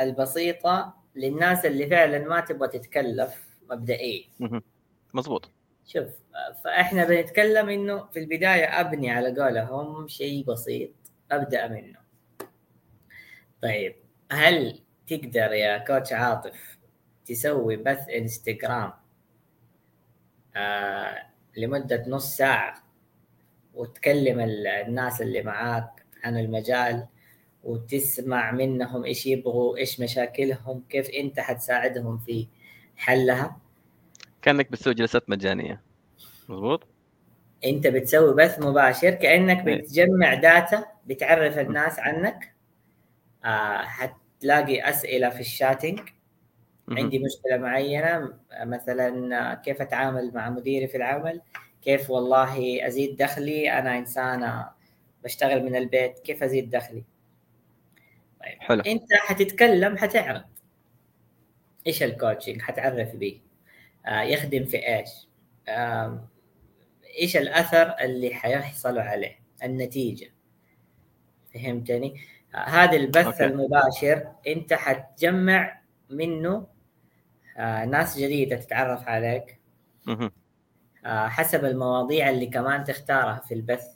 البسيطة للناس اللي فعلا ما تبغى تتكلف مبدئيا. مهم. شوف فإحنا بنتكلم إنه في البداية أبني على قولهم شيء بسيط أبدأ منه. طيب هل تقدر يا كوتش عاطف تسوي بث إنستغرام آه لمدة نص ساعة وتكلم ال- الناس اللي معاك عن المجال وتسمع منهم إيش يبغوا إيش مشاكلهم كيف أنت حتساعدهم في حلها؟ كأنك بتسوي جلسات مجانية. مزبوط أنت بتسوي بث مباشر كأنك إيه. بتجمع داتا بتعرف الناس عنك. آه حتلاقي أسئلة في الشاتنج. عندي مشكلة معينة مثلا كيف أتعامل مع مديري في العمل؟ كيف والله أزيد دخلي؟ أنا إنسانة بشتغل من البيت كيف أزيد دخلي؟ طيب حلو. أنت حتتكلم حتعرض إيش ال coaching حتعرف به آه يخدم في إيش؟ آه إيش الأثر اللي حيحصلوا عليه؟ النتيجة. فهمتني؟ آه هذا البث okay. المباشر أنت حتجمع منه آه ناس جديدة تتعرف عليك. آه حسب المواضيع اللي كمان تختارها في البث.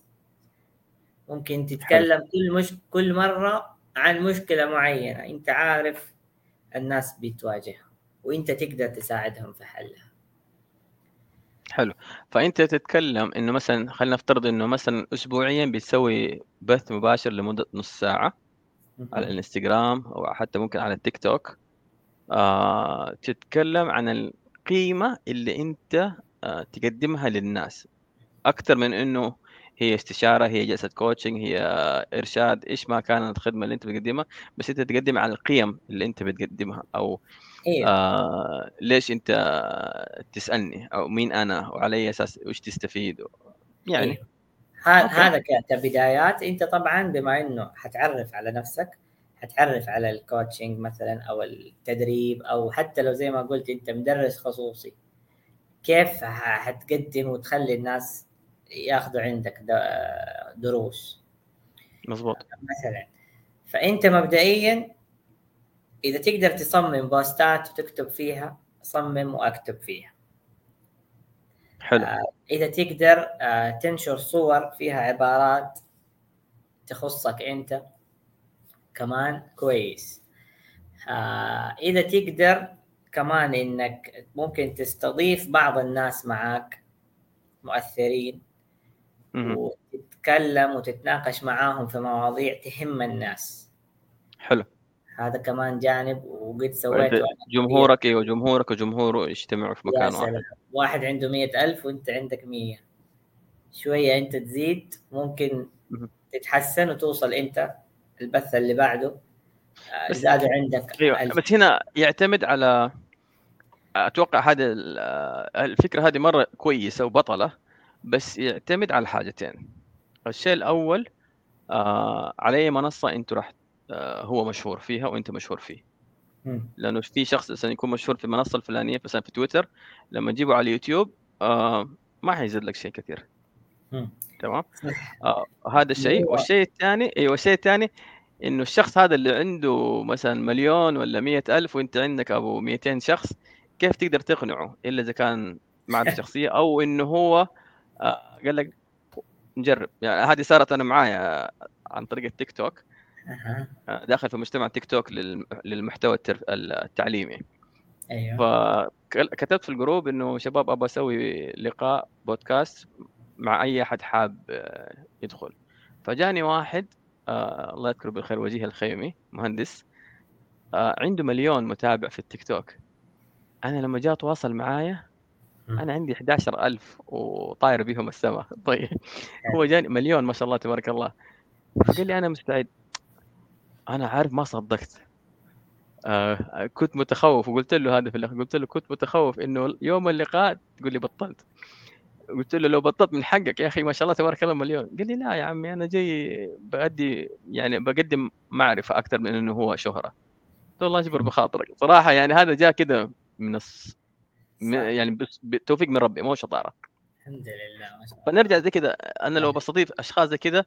ممكن تتكلم كل مش كل مرة عن مشكلة معينة. أنت عارف الناس بتواجهها. وانت تقدر تساعدهم في حلها. حلو. فأنت تتكلم إنه مثلا خلينا نفترض إنه مثلا اسبوعيا بتسوي بث مباشر لمدة نص ساعة على الإنستغرام أو حتى ممكن على التيك توك. آه تتكلم عن القيمة اللي أنت آه تقدمها للناس. أكثر من إنه هي استشارة هي جلسة كوتشنج هي إرشاد إيش ما كانت الخدمة اللي أنت بتقدمها بس أنت تقدم على القيم اللي أنت بتقدمها أو إيه. آه ليش أنت تسألني؟ أو مين أنا؟ وعلى أي أساس؟ وش تستفيد؟ يعني إيه. هذا كبدايات. أنت طبعا بما إنه حتعرف على نفسك حتعرف على الكوتشنج مثلا أو التدريب أو حتى لو زي ما قلت أنت مدرس خصوصي كيف حتقدم وتخلي الناس ياخذوا عندك دروس؟ مظبوط مثلا. فأنت مبدئيا إذا تقدر تصمم بوستات وتكتب فيها صمم وأكتب فيها. حلو. آه إذا تقدر آه تنشر صور فيها عبارات تخصك أنت كمان كويس. آه إذا تقدر كمان إنك ممكن تستضيف بعض الناس معاك مؤثرين وتتكلم وتتناقش معاهم في مواضيع تهم الناس. حلو. هذا كمان جانب وقد سويته جمهورك إيوه جمهورك وجمهوره يجتمعوا في مكان واحد واحد عنده مية ألف وأنت عندك مية. شوية أنت تزيد ممكن تتحسن وتوصل أنت البث اللي بعده. آه، زاد عندك أيوه ألف. بس هنا يعتمد على أتوقع هذا الفكرة هذه مرة كويسة وبطلة بس يعتمد على حاجتين. الشيء الأول آه على أي منصة أنت راح آه هو مشهور فيها وأنت مشهور فيه. لأنه في شخص مثلا يكون مشهور في المنصه الفلانية مثلا في تويتر لما تجيبه على اليوتيوب آه ما حيزيد لك شيء كثير. تمام؟ آه هذا الشيء. والشيء الثاني أيوه الشيء الثاني إنه الشخص هذا اللي عنده مثلا مليون ولا مية ألف وأنت عندك أبو 200 شخص كيف تقدر تقنعه؟ إلا إذا كان معرفه شخصية أو إنه هو آه قال لك نجرب. يعني هذه صارت أنا معايا عن طريق التيك توك. آه، داخل في مجتمع تيك توك للمحتوى التعليمي. أيوه. فكتبت في الجروب إنه شباب أبغى أسوي لقاء بودكاست مع أي أحد حاب آه، يدخل. فجاني واحد آه الله يذكره بالخير وجيه الخيمي مهندس آه عنده مليون متابع في التيك توك. أنا لما جاء تواصل معايا أنا عندي 11000 وطاير بهم السماء. طيب. هو جاني مليون ما شاء الله تبارك الله. فقال لي أنا مستعد. أنا عارف ما صدقت. آه كنت متخوف وقلت له هذا في الآخر قلت له كنت متخوف إنه يوم اللقاء تقول لي بطلت. قلت له لو بطلت من حقك يا أخي ما شاء الله تبارك الله مليون. قال لي لا يا عمي أنا جاي بأدي يعني بقدم معرفة أكثر من إنه هو شهرة. قلت له الله يجبر بخاطرك. صراحة يعني هذا جاء كده من الص... يعني بس بتوفيق من ربي مو شطارة. الحمد لله ما شاء الله. فنرجع زي كذا أنا لو بستضيف أشخاص زي كذا آه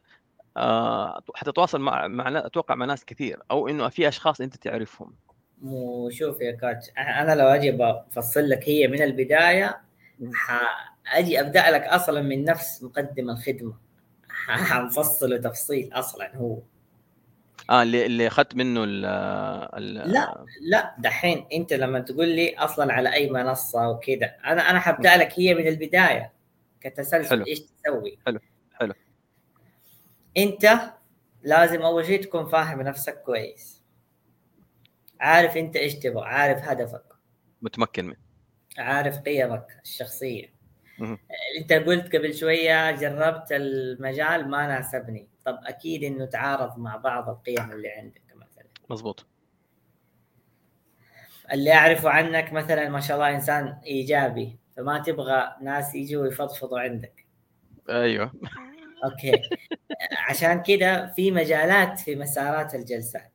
حتتواصل مع مع أتوقع مع ناس كثير أو إنه في أشخاص أنت تعرفهم. وشوف يا كاتش أنا لو أجي بفصل لك هي من البداية أجي أبدأ لك أصلا من نفس مقدم الخدمة. حنفصله تفصيل أصلا هو. آه اللي اللي أخذت منه ال ال لا لا دحين أنت لما تقول لي أصلا على أي منصة وكذا أنا أنا حبدأ لك هي من البداية كتسلسل حلو. إيش تسوي. حلو حلو. انت لازم اول شيء تكون فاهم نفسك كويس. عارف انت إيش تبغى عارف هدفك. متمكن من عارف قيمك الشخصية. انت قلت قبل شوية جربت المجال ما ناسبني. طب أكيد إنه تعارض مع بعض القيم اللي عندك مثلا. مزبوط اللي أعرفه عنك مثلا ما شاء الله إنسان إيجابي فما تبغى ناس يجوا يفضفضوا عندك. أيوه. okay. عشان كده في مجالات في مسارات الجلسات.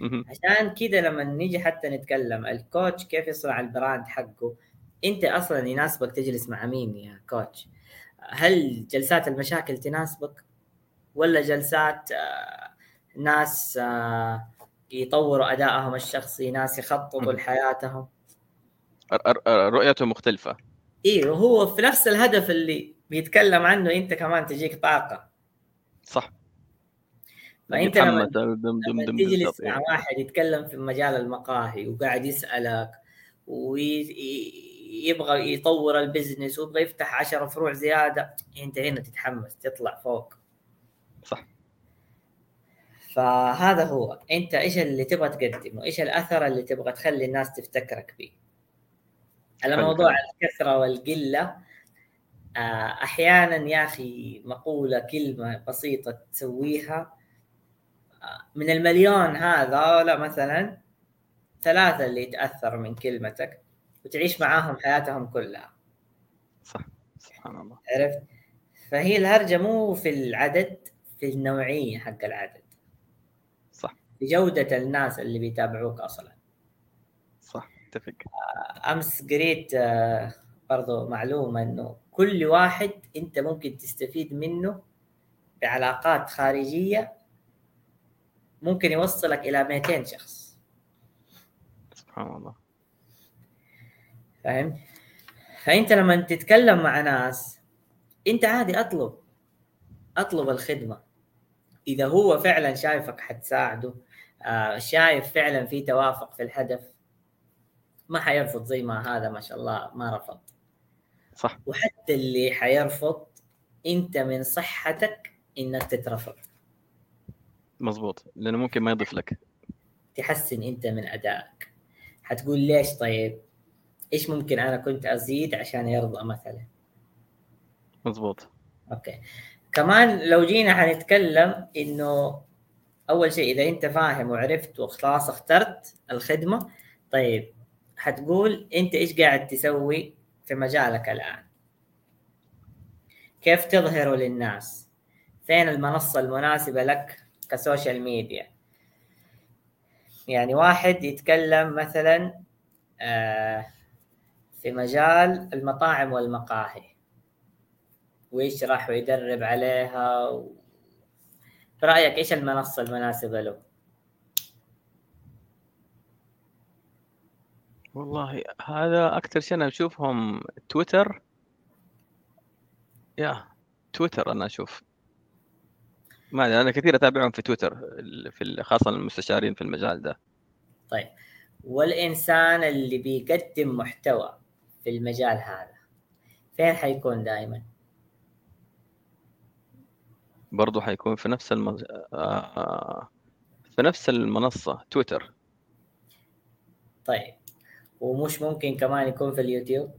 عشان كده لما نيجي حتى نتكلم ال coach كيف يصنع ال brand حقه؟ أنت أصلا يناسبك تجلس مع مين يا coach؟ هل جلسات المشاكل تناسبك؟ ولا جلسات آه، ناس آه، يطوروا أدائهم الشخصي ناس يخططوا لحياتهم؟ رؤيته مختلفة. أيوه هو في نفس الهدف اللي بيتكلم عنه أنت كمان تجيك طاقة. صح. فأنت لما دم دم لما دم تجلس مع. واحد يتكلم في مجال المقاهي وقاعد يسألك ويبغى يطور البزنس ويبغى يفتح 10 فروع زيادة أنت هنا تتحمس تطلع فوق. صح. فهذا هو. أنت إيش اللي تبغى تقدمه؟ إيش الأثر اللي تبغى تخلي الناس تفتكرك به موضوع. الكثرة والقلة أحيانا يا أخي مقولة كلمة بسيطة تسويها آه، من المليون هذا لا مثلا ثلاثة اللي يتاثروا من كلمتك وتعيش معاهم حياتهم كلها. صح سبحان الله. عرفت؟ فهي الهرجة مو في العدد في النوعية حق العدد. صح. في جودة الناس اللي بيتابعوك أصلا. صح اتفق أمس قريت برضو معلومة إنه كل واحد أنت ممكن تستفيد منه بعلاقات خارجية ممكن يوصلك إلى 200 شخص. سبحان الله. فاهم؟ فأنت لما تتكلم مع ناس أنت عادي أطلب أطلب الخدمة. إذا هو فعلا شايفك حتساعده آه، شايف فعلا في توافق في الهدف ما حيرفض زي ما هذا ما شاء الله ما رفض. صح. وحتى اللي حيرفض أنت من صحتك إنك تترفض. مزبوط لأنه ممكن ما يضيف لك. تحسن أنت من أدائك. حتقول ليش طيب؟ إيش ممكن أنا كنت أزيد عشان يرضى مثلا؟ مزبوط أوكي. كمان لو جينا حنتكلم إنه أول شيء إذا أنت فاهم وعرفت وخلاص اخترت الخدمة طيب حتقول أنت إيش قاعد تسوي؟ في مجالك الآن كيف تظهره للناس فين المنصة المناسبة لك كسوشيال ميديا يعني واحد يتكلم مثلا آه، في مجال المطاعم والمقاهي ويشرح ويدرب عليها. برأيك إيش المنصة المناسبة له؟ والله هذا أكثر شيء أنا أشوفهم تويتر. يا تويتر أنا أشوف. ما أدري، أنا كثير أتابعهم في تويتر في خاصة المستشارين في المجال ده. طيب. والإنسان اللي بيقدم محتوى في المجال هذا فين حيكون دائما؟ برضه حيكون في نفس المز... آه... في نفس المنصة تويتر. طيب. ومش ممكن كمان يكون في اليوتيوب؟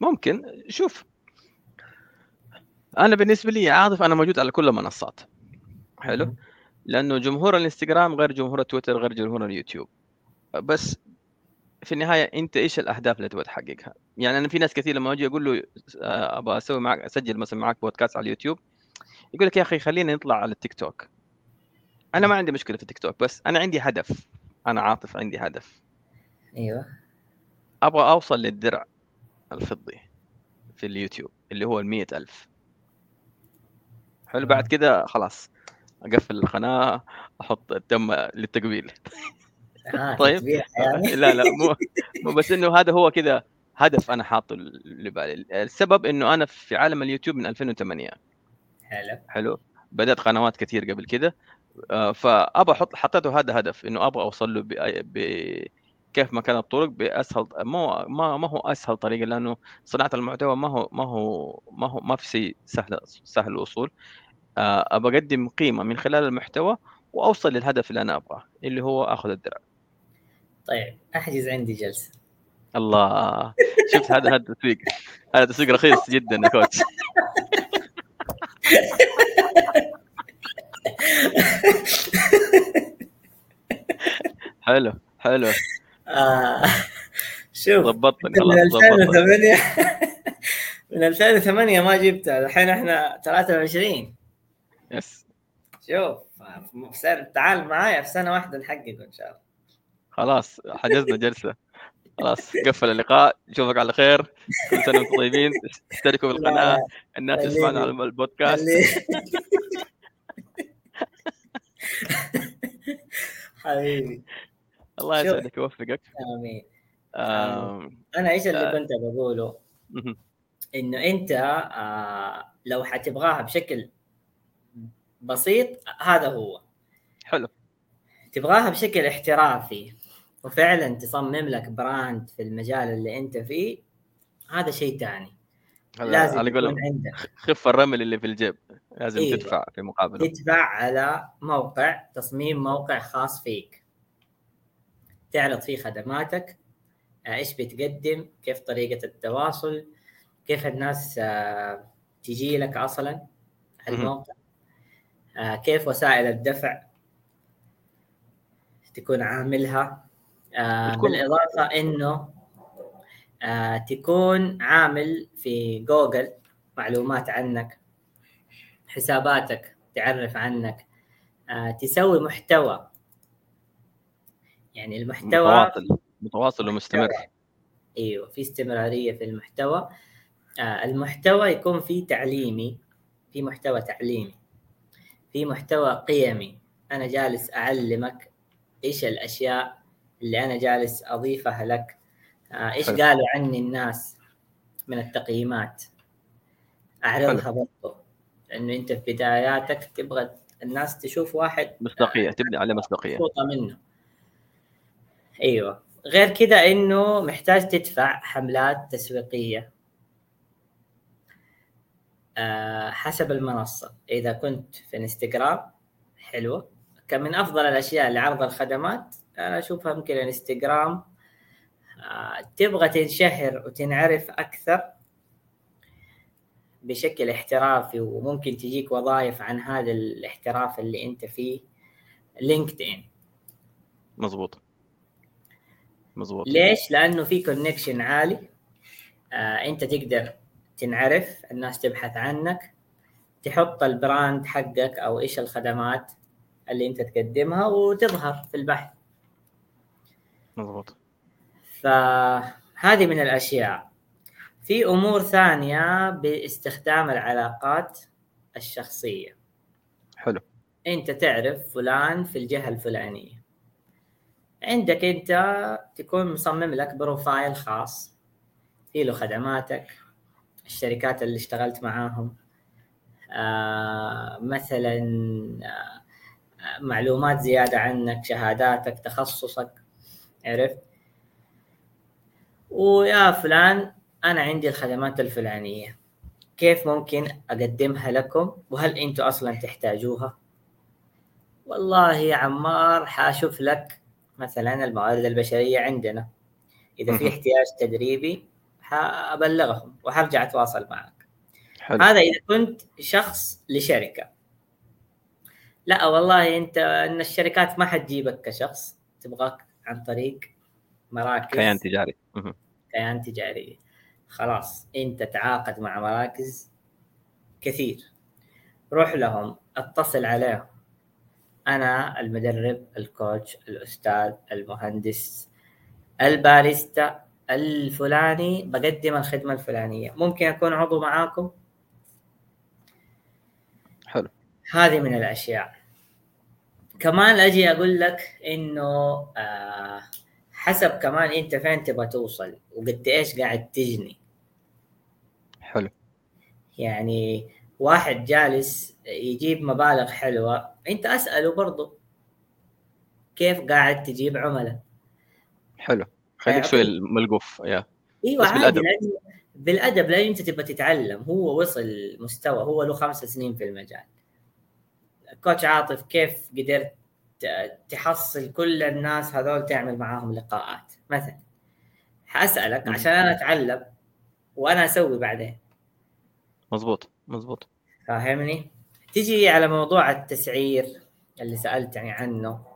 ممكن. شوف أنا بالنسبة لي عاطف أنا موجود على كل المنصات. حلو؟ لأنه جمهور الإنستغرام غير جمهور تويتر غير جمهور اليوتيوب. بس في النهاية أنت إيش الأهداف اللي تبغى تحققها؟ يعني أنا في ناس كثير لما أجي أقول له آه، أبغى أسوي معك أسجل مثلا معك بودكاست على اليوتيوب يقول لك يا أخي خلينا نطلع على التيك توك. أنا ما عندي مشكلة في التيك توك بس أنا عندي هدف. أنا عاطف عندي هدف. أيوه. أبغى أوصل للدرع الفضي في اليوتيوب اللي هو ال ألف. حلو بعد كده خلاص أقفل القناة أحط الدم للتقبيل. آه طيب. يعني. لا لا مو مو بس إنه هذا هو كذا هدف أنا حاطه لبالي السبب إنه أنا في عالم اليوتيوب من 2008 حلو. حلو. بدأت قنوات كثير قبل كده. آه، فابى أحط حطيته هذا هدف إنه أبغى أوصل له ب... ب... كيف ما كانت الطرق بأسهل مو ما ما هو أسهل طريقة لأنه صناعة المحتوى ما هو ما هو ما هو ما في شيء سهل سهل الوصول. آه، ابى أقدم قيمة من خلال المحتوى وأوصل للهدف اللي أنا أبغاه اللي هو أخذ الدرع. طيب أحجز عندي جلسة. الله شفت هذا هذا تسويق هذا تسويق رخيص جدا يا كوتش. حلو حلو. آه شوف ضبطني من خلاص ضبطني. 2008 من 2008 ما جبتها الحين إحنا 23 يس. شوف تعال معايا في سنة واحدة نحققه إن شاء الله. خلاص حجزنا جلسة. خلاص قفل اللقاء نشوفك على خير. كل سنة وأنتم طيبين. اشتركوا في القناة الناس تسمعنا على البودكاست. حبيبي. الله. يسعدك ويوفقك. آمين. أنا إيش اللي آه. كنت بقوله. إنه أنت آه لو حتبغاها بشكل بسيط هذا هو. حلو. تبغاها بشكل احترافي وفعلا تصمم لك براند في المجال اللي أنت فيه هذا شيء ثاني لازم على يكون عندك. خف الرمل اللي في الجيب. لازم إيه. تدفع في مقابله. تدفع على موقع تصميم موقع خاص فيك. تعرض فيه خدماتك آه، إيش بتقدم كيف طريقة التواصل كيف الناس آه، تجي لك أصلا الموقع آه، كيف وسائل الدفع تكون عاملها بالإضافة إنه تكون عامل في جوجل معلومات عنك حساباتك تعرف عنك تسوي محتوى يعني المحتوى متواصل متواصل ومستمر. أيوه في استمرارية في المحتوى. آه المحتوى يكون فيه تعليمي في محتوى تعليمي في محتوى قيمي. أنا جالس أعلمك إيش الأشياء اللي أنا جالس أضيفها لك. آه إيش حلو. قالوا عني الناس من التقييمات؟ أعرضها برضه لأنه أنت في بداياتك تبغى الناس تشوف واحد مصداقية تبني على مصداقية. منه. أيوه. غير كذا إنه محتاج تدفع حملات تسويقية. أه حسب المنصة. إذا كنت في إنستغرام حلوة كان من أفضل الأشياء لعرض الخدمات أنا أشوفها يمكن إنستغرام. أه تبغى تنشهر وتنعرف أكثر بشكل احترافي وممكن تجيك وظائف عن هذا الاحتراف اللي أنت فيه. LinkedIn مظبوط مظبوط. ليش؟ لأنه في connection عالي. آه أنت تقدر تنعرف الناس تبحث عنك تحط ال brand حقك أو إيش الخدمات اللي أنت تقدمها وتظهر في البحث. مظبوط. فهذه من الأشياء. في أمور ثانية باستخدام العلاقات الشخصية. حلو. أنت تعرف فلان في الجهة الفلانية. عندك انت تكون مصمم لك بروفايل خاص. في له خدماتك الشركات اللي اشتغلت معاهم. آه مثلا آه معلومات زيادة عنك شهاداتك تخصصك. عرفت؟ ويا فلان أنا عندي الخدمات الفلانية. كيف ممكن أقدمها لكم؟ وهل أنتم أصلا تحتاجوها؟ والله يا عمار حأشوف لك مثلا الموارد البشرية عندنا. إذا في احتياج تدريبي حأبلغهم وحرجع أتواصل معك. حلو. هذا إذا كنت شخص لشركة. لا والله أنت إن الشركات ما حتجيبك كشخص. تبغاك عن طريق مراكز. كيان تجاري. كيان تجاري. خلاص أنت تعاقد مع مراكز كثير. روح لهم اتصل عليهم. أنا المدرب الكوتش الأستاذ المهندس الباريستا الفلاني بقدم الخدمة الفلانية. ممكن أكون عضو معاكم؟ حلو. هذه من الأشياء. كمان أجي أقول لك إنه آه حسب كمان أنت فين تبغى توصل وقد إيش قاعد تجني. حلو. يعني واحد جالس يجيب مبالغ حلوة. أنت أسأله برضه كيف قاعد تجيب عملاء. حلو. خليك شوي الملقوف يا. إيوه عادي بالأدب. لأن بالأدب لأن أنت تبغى تتعلم. هو وصل مستوى هو له خمس سنين في المجال. كوتش عاطف كيف قدرت تحصل كل الناس هذول تعمل معاهم لقاءات؟ مثلا حاسالك عشان أنا أتعلم وأنا أسوي بعدين. مزبوط مزبوط فاهمني؟ تجي على موضوع التسعير اللي سالتني عنه.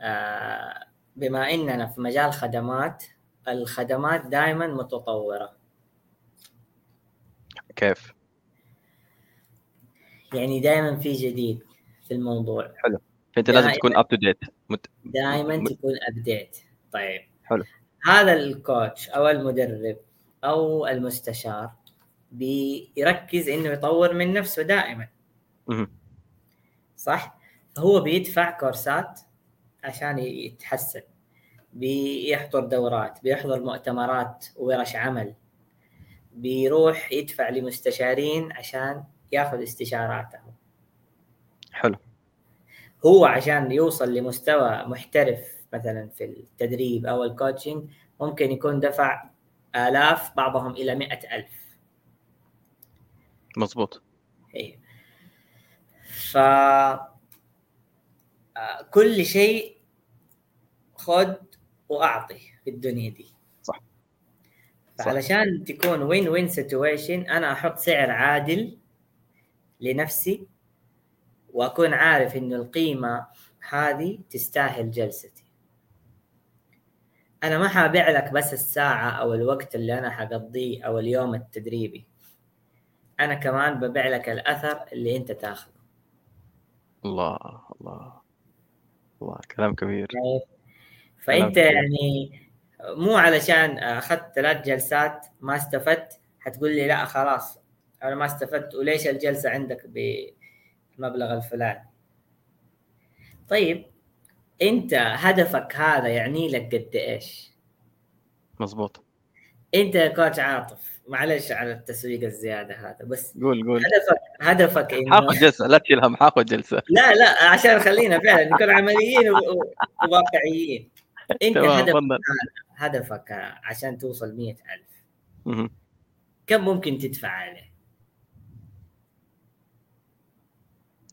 آه بما إننا في مجال خدمات الخدمات دائما متطورة. كيف؟ يعني دائما في جديد في الموضوع. حلو. فأنت لازم تكون up to date دائما. تكون updated طيب. حلو. هذا ال coach أو المدرب أو المستشار بيركز إنه يطور من نفسه دائما. صح؟ هو بيدفع كورسات عشان يتحسن. بيحضر دورات بيحضر مؤتمرات وورش عمل. بيروح يدفع لمستشارين عشان ياخذ استشاراته. حلو. هو عشان يوصل لمستوى محترف مثلا في التدريب أو الكوتشنج ممكن يكون دفع آلاف بعضهم إلى مئة ألف. مظبوط. إيه. ف آه، كل شيء خذ وأعطي في الدنيا دي. صح. فعلشان تكون وين وين سيتويشن أنا أحط سعر عادل لنفسي وأكون عارف إنه القيمة هذه تستاهل جلستي. أنا ما حابيع لك بس الساعة أو الوقت اللي أنا حقضيه أو اليوم التدريبي. أنا كمان ببيع لك الأثر اللي أنت تاخذه. الله الله الله كلام كبير. فأنت يعني مو علشان أخذت ثلاث جلسات ما استفدت حتقول لي لا خلاص أنا ما استفدت وليش الجلسة عندك بالمبلغ الفلاني؟ طيب أنت هدفك هذا يعني لك قد إيش؟ مظبوط. أنت يا كوتش عاطف. معلش على التسويق الزيادة هذا بس قول قول. هدفك هدفك إنه حاخذ جلسة لا تشيل هم حاخذ جلسة. لا لا عشان خلينا فعلا نكون عمليين وواقعيين. إنت هدفك هدفك عشان توصل مئة ألف. كم ممكن تدفع عليه؟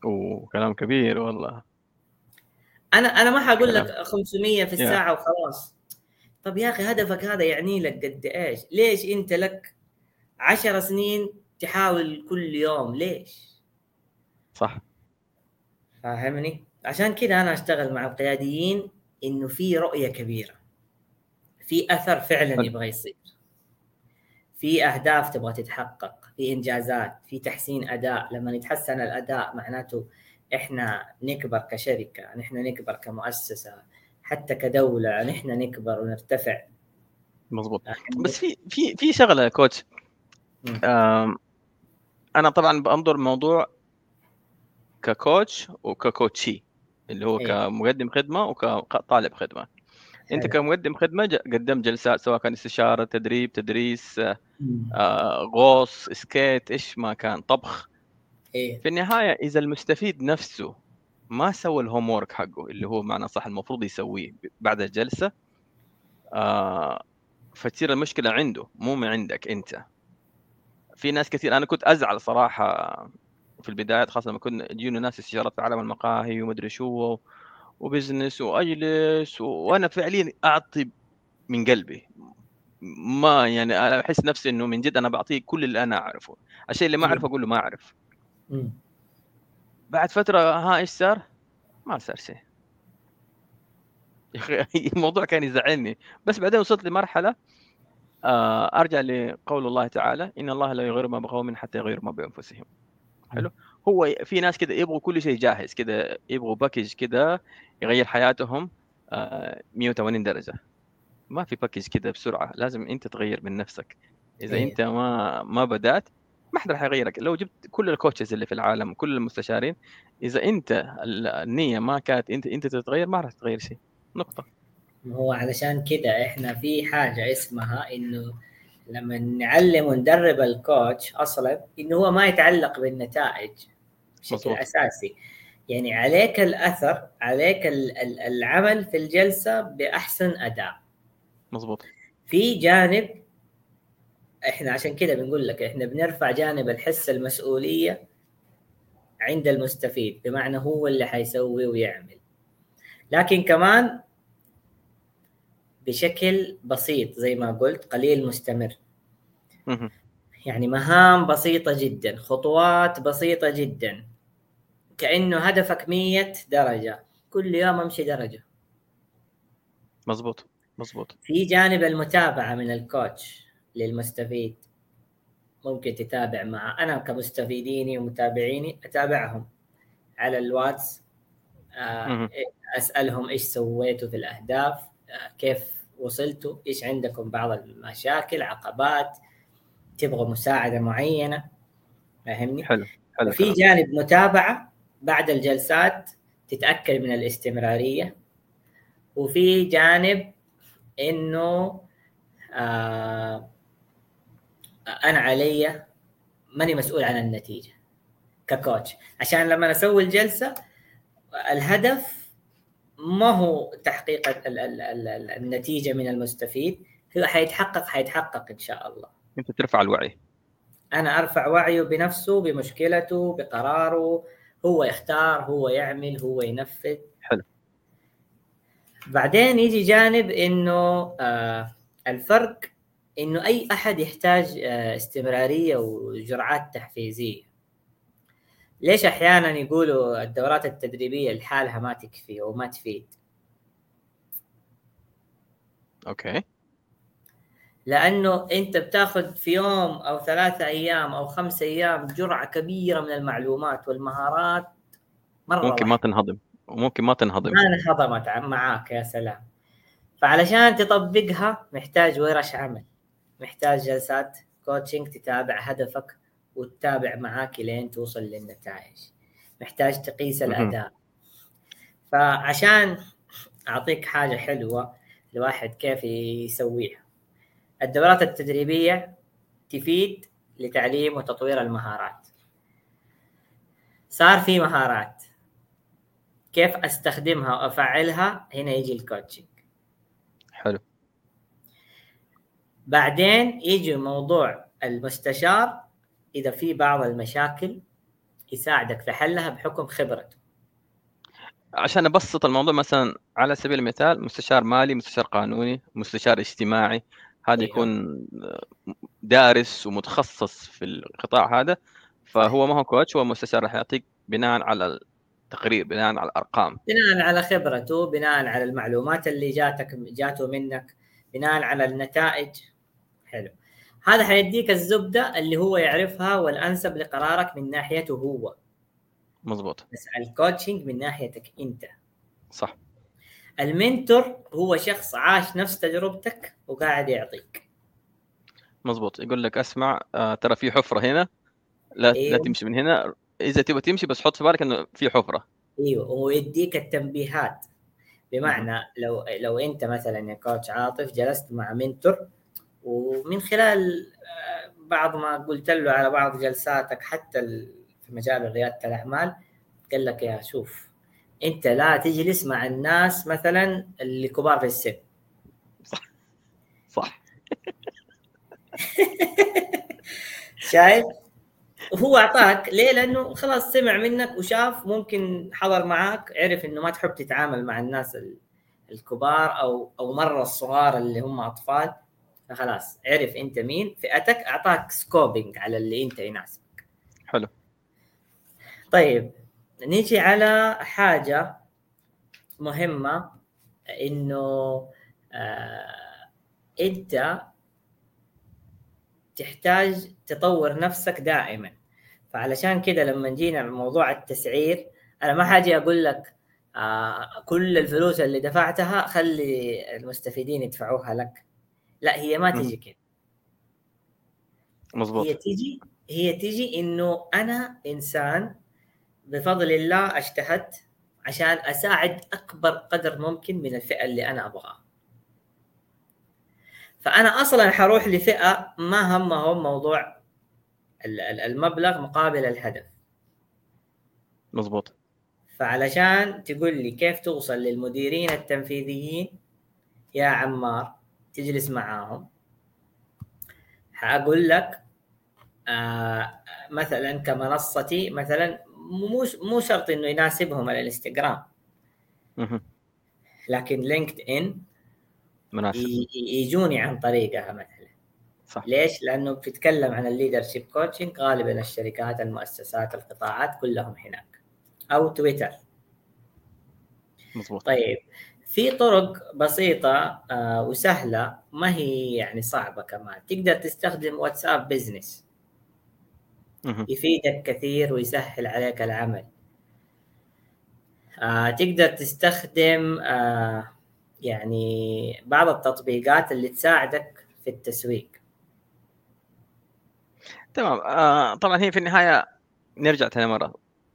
أوه كلام كبير والله. أنا أنا ما حقول لك 500 في الساعة وخلاص. طب يا أخي هدفك هذا يعني لك قد إيش؟ ليش إنت لك 10 سنين تحاول كل يوم ليش؟ صح. فاهمني؟ عشان كذا أنا أشتغل مع القياديين إنه في رؤية كبيرة. في أثر فعلا يبغى يصير. في أهداف تبغى تتحقق في إنجازات في تحسين أداء. لما يتحسن الأداء معناته إحنا نكبر كشركة نحن نكبر كمؤسسة حتى كدولة نحن نكبر ونرتفع. مظبوط. بس في في في شغلة يا كوتش. أنا طبعا بأنظر الموضوع ككوتش وككوتشي اللي هو أيه. كمقدم خدمة وكطالب خدمة. أنت كمقدم خدمة قدمت جلسات سواء كان استشارة تدريب تدريس آه غوص سكيت إيش ما كان طبخ. إيه؟ في النهاية إذا المستفيد نفسه ما سوى الهوم ورك حقه اللي هو معنى صح المفروض يسويه بعد الجلسة آه فتصير المشكلة عنده مو من عندك أنت. في ناس كثير أنا كنت أزعل صراحة في البدايات خاصة لما كنا يجينا ناس استشارات في عالم المقاهي ومدري شو وبزنس وأجلس وأنا فعليا أعطي من قلبي. ما يعني أنا أحس نفسي إنه من جد أنا بعطيه كل اللي أنا أعرفه. الشيء اللي ما أعرفه أقول له ما أعرف. بعد فترة ها إيش صار؟ ما صار شيء. يا أخي الموضوع كان يزعلني. بس بعدين وصلت لمرحلة أرجع لقول الله تعالى إن الله لا يغير ما بقوم حتى يغيروا ما بأنفسهم. حلو. هو في ناس كده يبغوا كل شيء جاهز كده يبغوا package كده يغير حياتهم 180 آه، درجة. ما في package كده بسرعة لازم أنت تغير من نفسك. إذا إيه. أنت ما ما بدأت ما حد راح يغيرك. لو جبت كل الكوتشز اللي في العالم كل المستشارين إذا أنت النية ما كانت أنت أنت تتغير ما راح تغير شيء. نقطة. هو علشان كده إحنا في حاجة اسمها إنه لما نعلم وندرب الكوتش أصلا إنه هو ما يتعلق بالنتائج بشكل. أساسي. يعني عليك الأثر عليك العمل في الجلسة بأحسن أداء. مظبوط. في جانب إحنا عشان كده بنقول لك إحنا بنرفع جانب الحس المسؤولية عند المستفيد بمعنى هو اللي حيسوي ويعمل. لكن كمان بشكل بسيط زي ما قلت قليل مستمر. يعني مهام بسيطة جدا خطوات بسيطة جدا. كأنه هدفك مية درجة. كل يوم أمشي درجة. مزبوط مزبوط في جانب المتابعة من الكوتش للمستفيد. ممكن تتابع مع أنا كمستفيديني ومتابعيني أتابعهم على الواتس. آه، أسألهم إيش سويتوا في الأهداف. كيف وصلتوا إيش عندكم بعض المشاكل عقبات تبغوا مساعدة معينة؟ فاهمني حلو حلو في جانب متابعة بعد الجلسات تتأكد من الاستمرارية. وفي جانب إنه آه أنا علي ماني مسؤول عن النتيجة ككوتش عشان لما أسوي الجلسة الهدف ما هو تحقيق ال ال ال ال النتيجة من المستفيد؟ هو حيتحقق حيتحقق إن شاء الله. أنت ترفع الوعي. أنا أرفع وعيه بنفسه بمشكلته بقراره. هو يختار هو يعمل هو ينفذ. حلو. بعدين يجي جانب إنه آه الفرق إنه أي أحد يحتاج آه استمرارية وجرعات تحفيزية. ليش أحيانا يقولوا الدورات التدريبية لحالها ما تكفي أو ما تفيد؟ Okay. لأنه أنت بتاخذ في يوم أو ثلاثة أيام أو خمسة أيام جرعة كبيرة من المعلومات والمهارات مرة ممكن ما تنهضم. وممكن ما تنهضم. ما انهضمت معاك يا سلام. فعلشان تطبقها محتاج ورش عمل محتاج جلسات coaching تتابع هدفك وتتابع معاك لين توصل للنتائج. محتاج تقيس الأداء. فعشان أعطيك حاجة حلوة الواحد كيف يسويها. الدورات التدريبية تفيد لتعليم وتطوير المهارات. صار في مهارات. كيف أستخدمها وأفعلها؟ هنا يجي الكوتشنج حلو. بعدين يجي موضوع المستشار إذا في بعض المشاكل يساعدك في حلها بحكم خبرته عشان أبسط الموضوع مثلا على سبيل المثال مستشار مالي مستشار قانوني مستشار اجتماعي هذا أيوه. يكون دارس ومتخصص في القطاع هذا فهو ما هو كوتش هو مستشار راح يعطيك بناء على التقرير بناء على الأرقام. بناء على خبرته بناء على المعلومات اللي جاتك جاته منك بناء على النتائج. حلو. هذا حيديك الزبدة اللي هو يعرفها والأنسب لقرارك من ناحيته هو. مظبوط. بس ال coaching من ناحيتك أنت. صح. ال mentor هو شخص عاش نفس تجربتك وقاعد يعطيك. مظبوط. يقول لك أسمع آه ترى في حفرة هنا. لا أيوه. لا تمشي من هنا. إذا تبغى تمشي بس حط في بالك إنه في حفرة. إيوه ويديك التنبيهات. بمعنى لو لو أنت مثلا يا coach عاطف جلست مع mentor ومن خلال آه، بعض ما قلت له على بعض جلساتك حتى في مجال ريادة الأعمال قال لك يا شوف أنت لا تجلس مع الناس مثلا اللي كبار في السن. صح. صح شايف؟ هو أعطاك ليه؟ لأنه خلاص سمع منك وشاف ممكن حضر معاك عرف إنه ما تحب تتعامل مع الناس الكبار أو أو مرة الصغار اللي هم أطفال. فخلاص عرف أنت مين فئتك أعطاك سكوبينج على اللي أنت يناسبك. حلو. طيب نيجي على حاجة مهمة إنه آه أنت تحتاج تطور نفسك دائما. فعلشان كده لما جينا موضوع التسعير أنا ما حاجي أقول لك آه كل الفلوس اللي دفعتها خلي المستفيدين يدفعوها لك. لا هي ما تيجي كده. مظبوط. هي تيجي هي تيجي إنه أنا إنسان بفضل الله اجتهدت عشان أساعد أكبر قدر ممكن من الفئة اللي أنا أبغاها. فأنا أصلا حروح لفئة ما همهم موضوع المبلغ مقابل الهدف. مظبوط. فعلشان تقول لي كيف توصل للمديرين التنفيذيين؟ يا عمار تجلس معاهم. حأقول لك آه مثلا كمنصتي مثلا مو مو شرط إنه يناسبهم الإنستغرام. لكن لينكد ان مناسب يجوني عن طريقها مثلا. صح. ليش؟ لأنه بتتكلم عن ال leadership coaching غالبا الشركات المؤسسات القطاعات كلهم هناك. أو تويتر. مظبوط. طيب. في طرق بسيطة آه وسهلة ما هي يعني صعبة كمان. تقدر تستخدم واتساب Business. يفيدك كثير ويسهل عليك العمل. آه تقدر تستخدم آه يعني بعض التطبيقات اللي تساعدك في التسويق. تمام. آه طبعا هي في النهاية نرجع ثاني مرة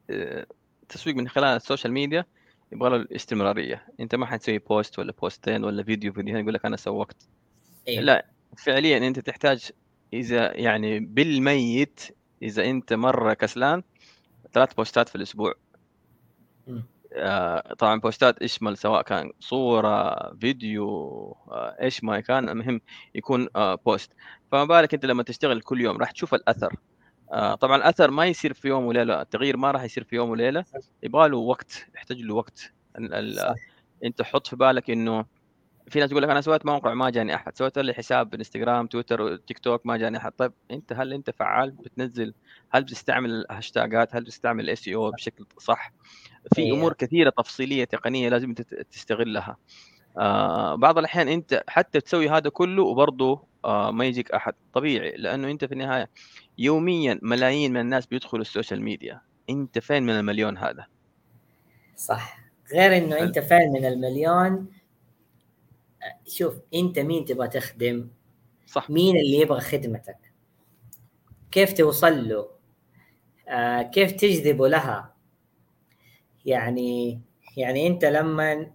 التسويق من خلال ال social media. يبغى له الاستمرارية. أنت ما حتسوي post ولا بوستين ولا فيديو فيديوهين يقول لك أنا سوقت. أيوه. لا فعليا أنت تحتاج إذا يعني بالميت إذا أنت مرة كسلان ثلاث بوستات في الأسبوع. مم. آه، طبعا بوستات يشمل سواء كان صورة فيديو آه، إيش ما كان المهم يكون آه، post فما بالك أنت لما تشتغل كل يوم راح تشوف الأثر. آه، طبعا الأثر ما يصير في يوم وليلة التغيير ما راح يصير في يوم وليلة يبغى له وقت يحتاج له وقت. أنت حط في بالك إنه في ناس تقول لك أنا سويت موقع ما جاني أحد سويت لي حساب إنستغرام تويتر تيك توك ما جاني أحد. طيب أنت هل أنت فعال بتنزل؟ هل بتستعمل الهاشتاجات؟ هل بتستعمل ال SEO بشكل صح؟ في أيوة. أمور كثيرة تفصيلية تقنية لازم انت تستغلها. آه بعض الأحيان أنت حتى تسوي هذا كله وبرضه آه ما يجيك أحد. طبيعي لأنه أنت في النهاية يوميا ملايين من الناس بيدخلوا ال social media. أنت فين من المليون هذا؟ صح. غير إنه. أنت فين من المليون شوف أنت مين تبغى تخدم؟ صح. مين اللي يبغى خدمتك؟ كيف توصل له؟ آه كيف تجذبه لها؟ يعني يعني أنت لما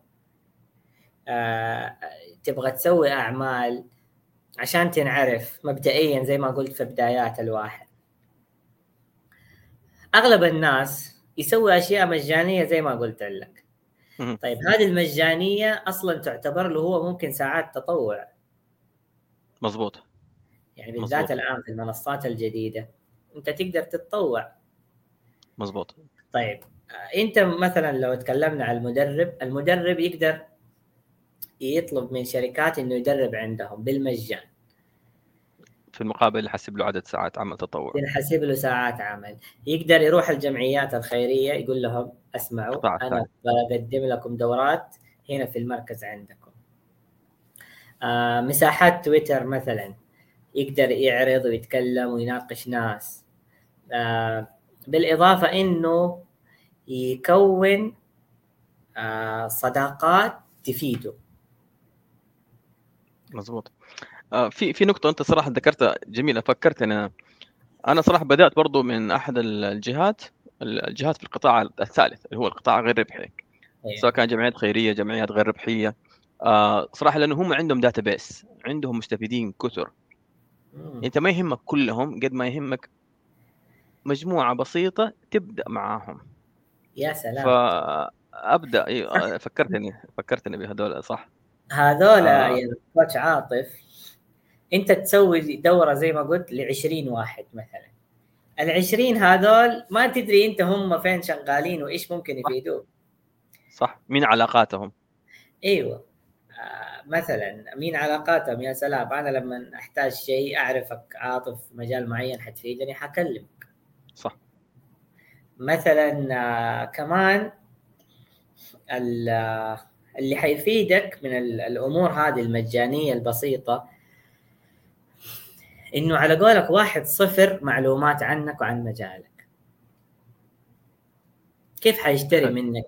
آه تبغى تسوي أعمال عشان تنعرف مبدئيا زي ما قلت في بدايات الواحد. أغلب الناس يسوي أشياء مجانية زي ما قلت لك. طيب هذه المجانية أصلا تعتبر له هو ممكن ساعات تطوع. مظبوط. يعني بالذات مظبوط. الآن في المنصات الجديدة. أنت تقدر تتطوع. مظبوط. طيب آه، أنت مثلا لو تكلمنا عن المدرب المدرب يقدر يطلب من شركات إنه يدرب عندهم بالمجان. في المقابل يحسب له عدد ساعات عمل تطوع. ينحسب له ساعات عمل. يقدر يروح الجمعيات الخيرية يقول لهم اسمعوا أنا بقدم لكم دورات هنا في المركز عندكم. آه مساحات تويتر مثلا. يقدر يعرض ويتكلم ويناقش ناس. آه بالإضافة إنه يكون آه صداقات تفيده. مظبوط. آه، في في نقطة أنت صراحة ذكرتها جميلة فكرتني أنا. أنا صراحة بدأت برضو من أحد الجهات الجهات في القطاع الثالث اللي هو القطاع غير ربحي. أيوة. سواء كان جمعيات خيرية جمعيات غير ربحية. آه، صراحة لأنه هم عندهم database عندهم مستفيدين كثر. مم. أنت ما يهمك كلهم قد ما يهمك مجموعة بسيطة تبدأ معاهم. يا سلام. فأبدأ أيوة، فكرتني فكرتني بهذول صح. هذول آه. يا coach عاطف انت تسوي دورة زي ما قلت ل 20 واحد مثلا. ال 20 هذول ما تدري انت هم فين شغالين وإيش ممكن يفيدوك. صح. مين علاقاتهم؟ إيوه. آه مثلا مين علاقاتهم؟ يا سلام أنا لما أحتاج شيء أعرفك عاطف في مجال معين حتفيدني حكلمك. صح. مثلا آه كمان ال- آه، اللي حيفيدك من ال- الأمور هذه المجانية البسيطة إنه على قولك واحد صفر معلومات عنك وعن مجالك. كيف حيشتري. منك؟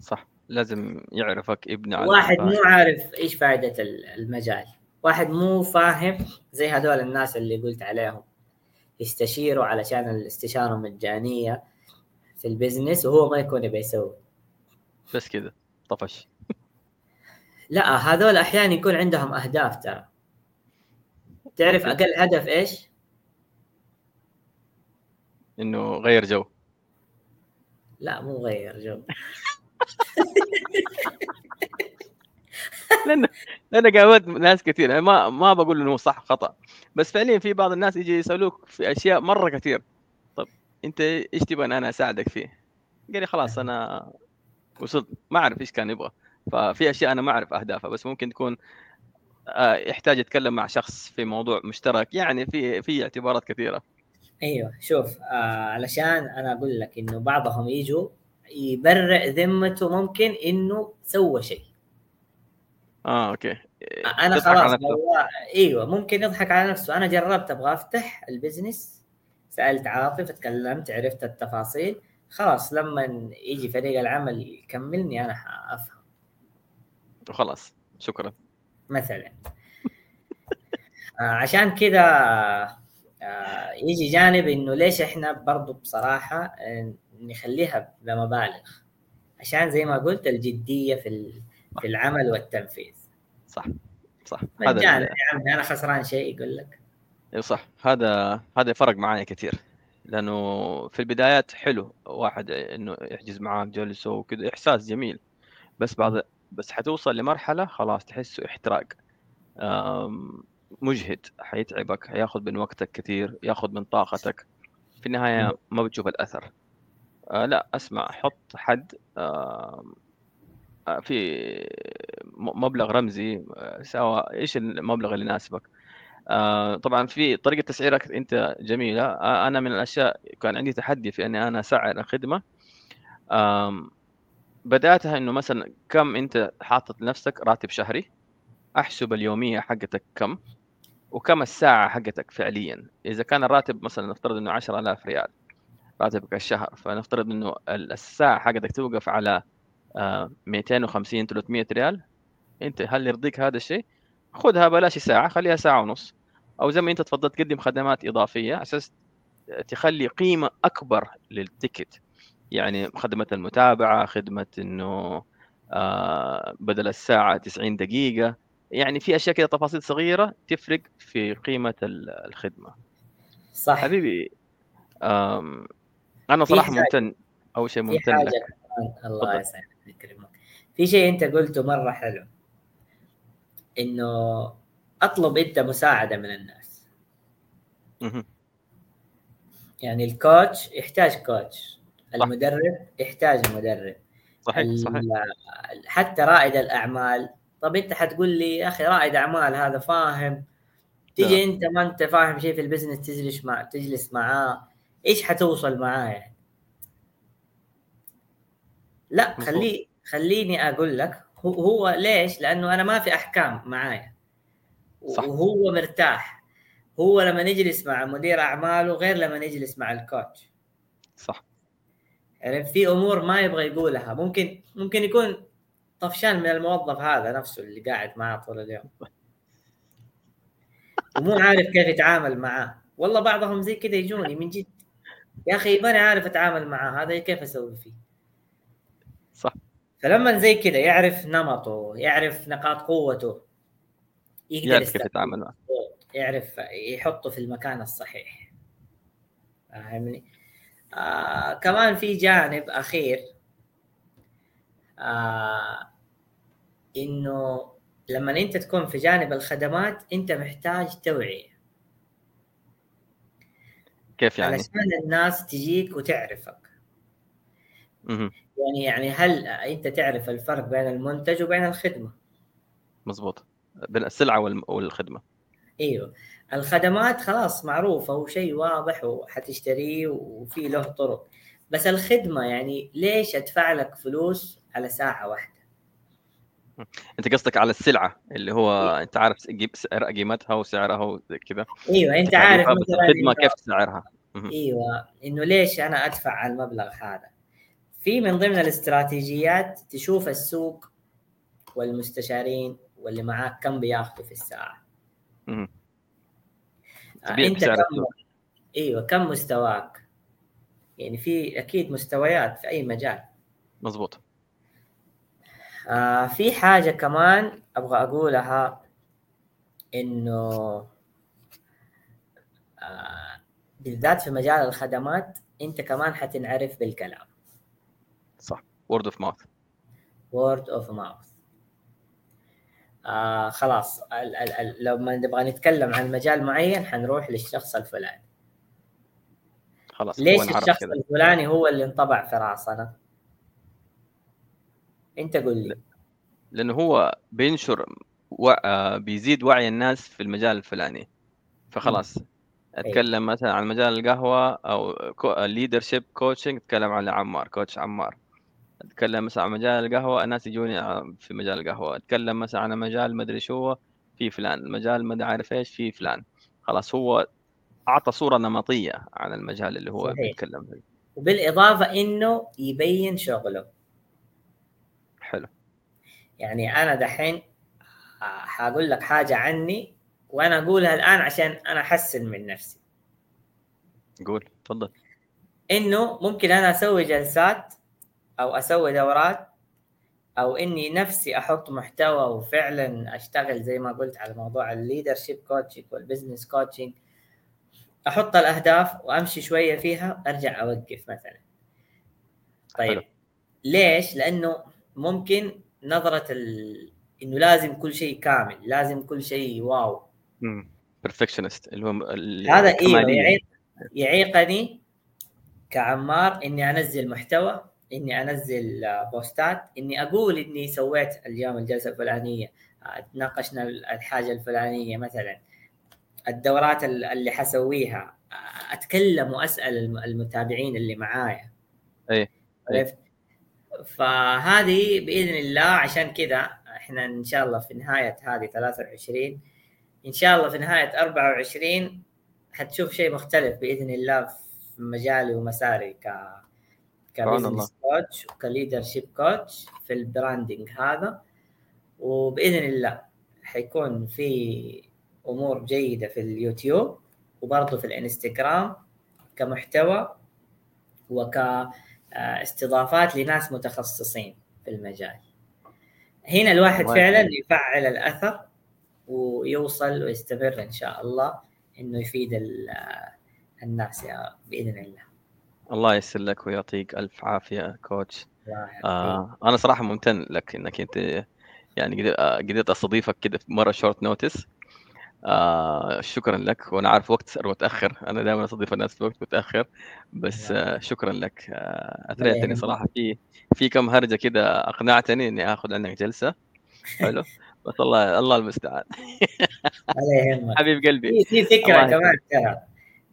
صح لازم يعرفك ابن على واحد. مو عارف إيش فائده ال- المجال. واحد مو فاهم زي هذول الناس اللي قلت عليهم. يستشيروا علشان الاستشارة مجانية في البزنس وهو ما يكون يبي يسوي بس كذا طفش لا هذول أحيانا يكون عندهم أهداف ترى. تعرف. أقل هدف إيش؟ إنه غير جو. لا مو غير جو. لأن لأن قابلت ناس كثير. أنا ما ما بقول إنه صح خطأ. بس فعليا في بعض الناس يجي يسألوك في أشياء مرة كثير. طب أنت إيش تبغى أنا أساعدك فيه؟ قال لي خلاص أنا وصلت ما أعرف إيش كان يبغى. ففي أشياء أنا ما أعرف أهدافها بس ممكن تكون آه، يحتاج يتكلم مع شخص في موضوع مشترك. يعني في في اعتبارات كثيرة. أيوه شوف آه علشان أنا أقول لك إنه بعضهم يجوا يبرئ ذمته ممكن إنه سوى شيء. آه okay. أنا خلاص أيوه ممكن يضحك على نفسه. أنا جربت أبغى أفتح ال business سألت عاطف تكلمت عرفت التفاصيل. خلاص لما يجي فريق العمل يكملني أنا حأفهم. وخلاص شكرا. مثلا. آه عشان كذا آه يجي جانب إنه ليش إحنا برضو بصراحة آه، نخليها بمبالغ. عشان زي ما قلت الجدية في في العمل والتنفيذ. صح صح. هذا يا عمي أنا خسران شيء يقول لك. إيه صح. هذا هذا فرق معايا كثير. لأنه في البدايات حلو واحد إنه يحجز معاك جلسة وكذا إحساس جميل. بس بعد بس حتوصل لمرحلة خلاص تحسه احتراق. مجهد حيتعبك حياخذ من وقتك كثير ياخذ من طاقتك. في النهاية ما بتشوف الأثر. آه لا أسمع حط حد آه في مبلغ رمزي سواء إيش المبلغ اللي يناسبك. آه طبعا في طريقة تسعيرك أنت جميلة. آه أنا من الأشياء كان عندي تحدي في أني أنا أسعر الخدمة. بدأتها إنه مثلا كم أنت حاطط لنفسك راتب شهري؟ أحسب اليومية حقتك كم؟ وكم الساعة حقتك فعليا؟ إذا كان الراتب مثلا نفترض إنه 10000 ريال راتبك الشهر فنفترض إنه الساعة حقتك توقف على 250 300 ريال. أنت هل يرضيك هذا الشيء؟ خذها بلاش ساعة خليها ساعة ونص. أو زي ما أنت تفضلت تقدم خدمات إضافية على أساس تخلي قيمة أكبر للتيكت. يعني خدمة المتابعة خدمة إنه آه بدل الساعة 90 دقيقة. يعني في أشياء كده تفاصيل صغيرة تفرق في قيمة الخدمة. صح. حبيبي أنا صراحة ممتن أول شيء ممتن لك. الله يسعدك يكرمك في شيء أنت قلته مرة حلو. إنه أطلب انت مساعدة من الناس. يعني ال coach يحتاج coach المدرب يحتاج مدرب. صحيح صحيح. حتى رائد الأعمال طب أنت حتقول لي يا أخي رائد أعمال هذا فاهم. تيجي أنت ما أنت فاهم شيء في ال business تجلس مع تجلس معاه إيش حتوصل معاه يعني؟ لا خليه خليني أقول لك هو, هو ليش؟ لأنه أنا ما في أحكام معايا. صح. وهو مرتاح. هو لما نجلس مع مدير أعماله غير لما نجلس مع الكوتش. صح. يعني في أمور ما يبغى يقولها. ممكن ممكن يكون طفشان من الموظف هذا نفسه اللي قاعد معاه طول اليوم. ومو عارف كيف يتعامل معاه والله بعضهم زي كذا يجوني من جد. يا أخي ماني عارف أتعامل معاه هذا كيف أسوي فيه؟ صح. فلما زي كذا يعرف نمطه يعرف نقاط قوته يقدر يعرف كيف يتعامل معه. يعرف يحطه في المكان الصحيح. فاهمني؟ آه كمان في جانب أخير آه إنه لما أنت تكون في جانب الخدمات أنت محتاج توعية. كيف يعني؟ علشان الناس تجيك وتعرفك. يعني يعني هل أنت تعرف الفرق بين المنتج وبين الخدمة؟ مزبوط بين السلعة والخدمة. إيوه. الخدمات خلاص معروفة وشيء واضح وحتشتريه وفي له طرق. بس الخدمة يعني ليش أدفع لك فلوس على ساعة واحدة؟ أنت قصدك على السلعة اللي هو إيه؟ أنت عارف سعر قيمتها وسعرها وكذا إيوه أنت عارف مثلا الخدمه كيف سعرها إيوه إنه ليش أنا أدفع على المبلغ هذا؟ في من ضمن الاستراتيجيات تشوف السوق والمستشارين واللي معاك كم بياخذوا في الساعة. آه أنت كم إيوه كم مستواك؟ يعني في أكيد مستويات في أي مجال. مزبوط آه في حاجة كمان أبغى أقولها إنه آه بالذات في مجال الخدمات أنت كمان حتنعرف بالكلام. صح. وورد اوف ماوث word of mouth خلاص ال ال ال لو ما نبغى نتكلم عن مجال معين حنروح للشخص الفلاني. خلاص ليش الشخص كده. الفلاني هو اللي انطبع في رأسنا؟ أنت قول لي. لأنه هو بينشر و... آه، بيزيد وعي الناس في المجال الفلاني. فخلاص أتكلم مثلا عن مجال القهوة أو leadership coaching أتكلم عن عمار coach عمار. أتكلم مثلا عن مجال القهوة الناس يجوني في مجال القهوة. أتكلم مثلا عن مجال مدري شو في فلان. مجال ما عارف إيش في فلان. خلاص هو أعطى صورة نمطية عن المجال اللي هو صحيح. بيتكلم فيه. وبالإضافة إنه يبين شغله. حلو. يعني أنا دحين حأقول لك حاجة عني وأنا أقولها الآن عشان أنا أحسن من نفسي. قول تفضل. إنه ممكن أنا أسوي جلسات أو أسوي دورات أو إني نفسي أحط محتوى وفعلا أشتغل زي ما قلت على موضوع ال leadership coaching وال business coaching أحط الأهداف وأمشي شوية فيها أرجع أوقف مثلا. طيب حلو. ليش؟ لأنه ممكن نظرة ال... إنه لازم كل شيء كامل لازم كل شيء wow. perfectionist اللي هو هذا أيوه. يعيق يعيقني كعمار إني أنزل محتوى إني أنزل بوستات إني أقول إني سويت اليوم الجلسة الفلانية تناقشنا الحاجة الفلانية مثلا الدورات ال- اللي حسويها أتكلم وأسأل الم- المتابعين اللي معايا إيه. عرفت فهذه بإذن الله عشان كذا إحنا إن شاء الله في نهاية هذه 23 إن شاء الله في نهاية 24 حتشوف شيء مختلف بإذن الله في مجالي ومساري ك. ك business coach وك leadership coach في ال branding هذا. وبإذن الله حيكون في أمور جيدة في اليوتيوب وبرضه في الإنستغرام كمحتوى وك آه، لناس متخصصين في المجال. هنا الواحد فعلا. يفعل الأثر ويوصل ويستمر إن شاء الله إنه يفيد آه، الناس يا بإذن الله. الله يسر لك ويعطيك ألف عافية كوتش. آه أنا صراحة ممتن لك إنك أنت يعني قدرت- آه، قدرت أستضيفك كده في مرة short notice آه شكرا لك. وأنا عارف وقت متأخر. أنا دائما أستضيف الناس في وقت متأخر. بس آه شكرا لك. آه اثريتني. صراحة في في كم هرجة كده أقنعتني إني آخذ عنك جلسة. حلو. بس الله الله المستعان. حبيب قلبي. في فكرة كمان ترى.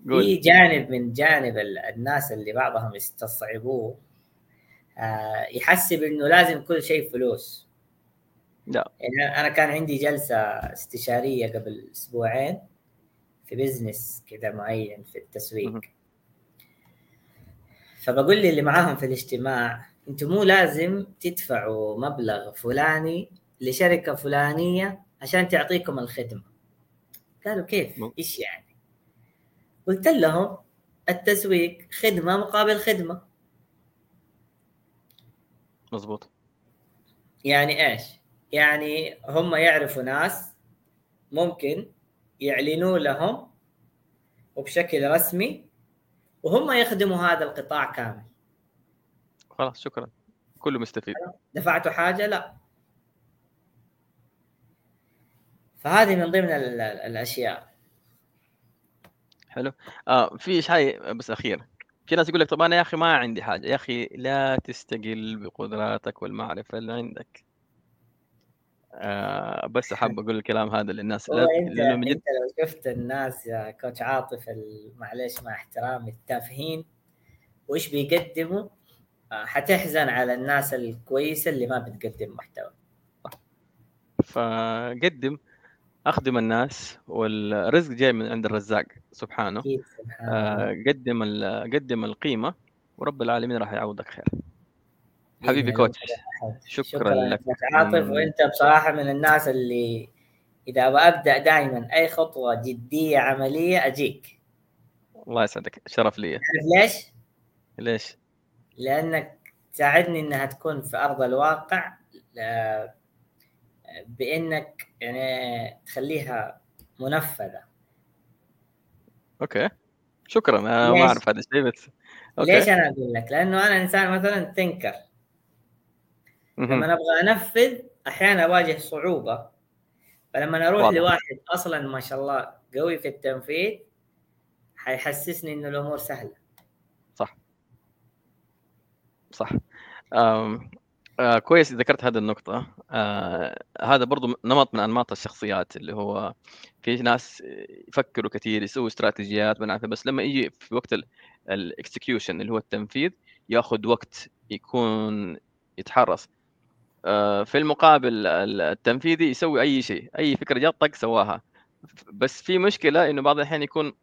في جانب من جانب ال- الناس اللي بعضهم يستصعبوه آه، يحسب إنه لازم كل شيء فلوس لا. يعني أنا كان عندي جلسة استشارية قبل أسبوعين في بزنس كذا معين في التسويق. فبقول لي اللي معاهم في الاجتماع أنتم مو لازم تدفعوا مبلغ فلاني لشركة فلانية عشان تعطيكم الخدمة قالوا كيف. إيش يعني قلت لهم التسويق خدمة مقابل خدمة. مزبوط يعني إيش؟ يعني هم يعرفوا ناس ممكن يعلنوا لهم وبشكل رسمي وهم يخدموا هذا القطاع كامل. خلاص شكرا. كله مستفيد. دفعتوا حاجة؟ لا. فهذه من ضمن ال- ال- الأشياء. حلو. آه في شيء بس أخير. في ناس يقول لك طب أنا يا أخي ما عندي حاجة. يا أخي لا تستقل بقدراتك والمعرفة اللي عندك. آه بس حاب أقول الكلام هذا للناس. لا- انت لأنه من جد أنت لو شفت الناس يا كوتش عاطف معلش مع احترامي التافهين وإيش بيقدموا؟ آه، حتحزن على الناس الكويسة اللي ما بتقدم محتوى. فقدم أخدم الناس والرزق جاي من عند الرزاق. سبحانه. آه قدم قدم القيمة ورب العالمين راح يعوضك خير. بإذن حبيبي. كوتش شكرا شكرا. لك. عاطف. وأنت بصراحة من الناس اللي إذا أبدأ دائما أي خطوة جدية عملية أجيك. الله يسعدك. شرف لي. تعرف ليش؟ ليش؟ لأنك تساعدني إنها تكون في أرض الواقع آه، بإنك يعني تخليها منفذة. okay شكرا أنا؟ ما أعرف هذا الشيء بس okay ليش أنا أقول لك؟ لأنه أنا إنسان مثلا مهم. لما أبغى أنفذ أحيانا أواجه صعوبة فلما أروح واضح. لواحد أصلا ما شاء الله قوي في التنفيذ حيحسسني إنه الأمور سهلة صح صح آه كويس ذكرت هذه النقطة. آه هذا برضو نمط من أنماط الشخصيات اللي هو في ناس يفكروا كثير يسووا استراتيجيات عارف بس لما يجي في وقت الاكسكيوشن اللي هو التنفيذ ياخذ وقت يكون يتحرص. آه في المقابل ال- التنفيذي يسوي أي شيء أي فكرة جات طق سواها. بس في مشكلة إنه بعض الأحيان يكون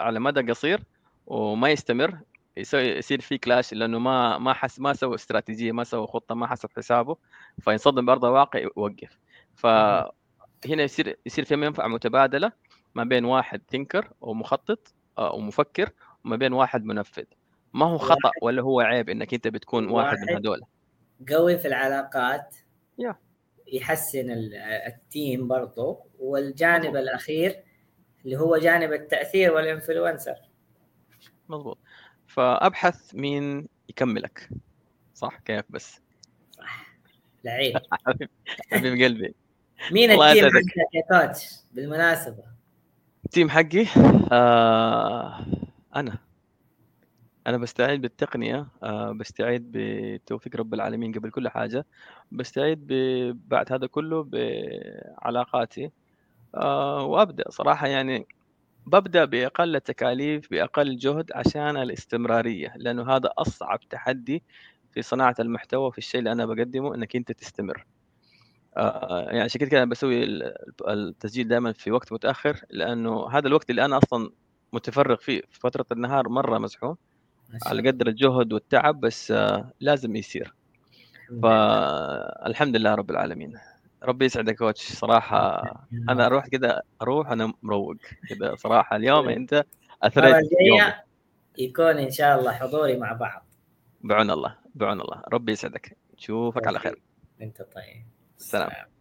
على مدى قصير وما يستمر. يصير في كلاش لأنه ما ما حس ما سوى استراتيجية ما سوى خطة ما حسب حسابه فينصدم بأرض الواقع يوقف. فهنا يصير يصير في منفعة متبادلة ما بين واحد ثينكر ومخطط آه، ومفكر وما بين واحد منفذ. ما هو خطأ ولا هو عيب إنك أنت بتكون واحد من واحد. هذول؟ قوي في العلاقات. يحسن ال- التيم برضو والجانب. الأخير اللي هو جانب التأثير وال influencer مضبوط فأبحث مين يكملك. صح كيف بس؟ صح لعيب. حبيب قلبي. مين ال team. حقك يا coach؟ بالمناسبة. ال team حقي؟ آه أنا. أنا بستعين بالتقنية آه بستعين بتوفيق رب العالمين قبل كل حاجة بستعين بعد هذا كله بعلاقاتي آه وأبدأ صراحة يعني ببدأ بأقل التكاليف بأقل جهد عشان الاستمرارية لأنه هذا أصعب تحدي في صناعة المحتوى في الشيء اللي أنا بقدمه إنك أنت تستمر آه، يعني عشان كده أنا بسوي ال- التسجيل دائما في وقت متأخر لأنه هذا الوقت اللي أنا أصلا متفرغ فيه في فترة النهار مرة مزحوم على. قدر الجهد والتعب بس آه، لازم يصير. فالحمد لله رب العالمين ربي يسعدك كوتش. صراحة أنا أروح كده أروح أنا مروق كده. صراحة اليوم أنت المره اثريت يكون إن شاء الله حضوري مع بعض. بعون الله بعون الله. ربي يسعدك. نشوفك على خير. أنت طيب. سلام. السلام.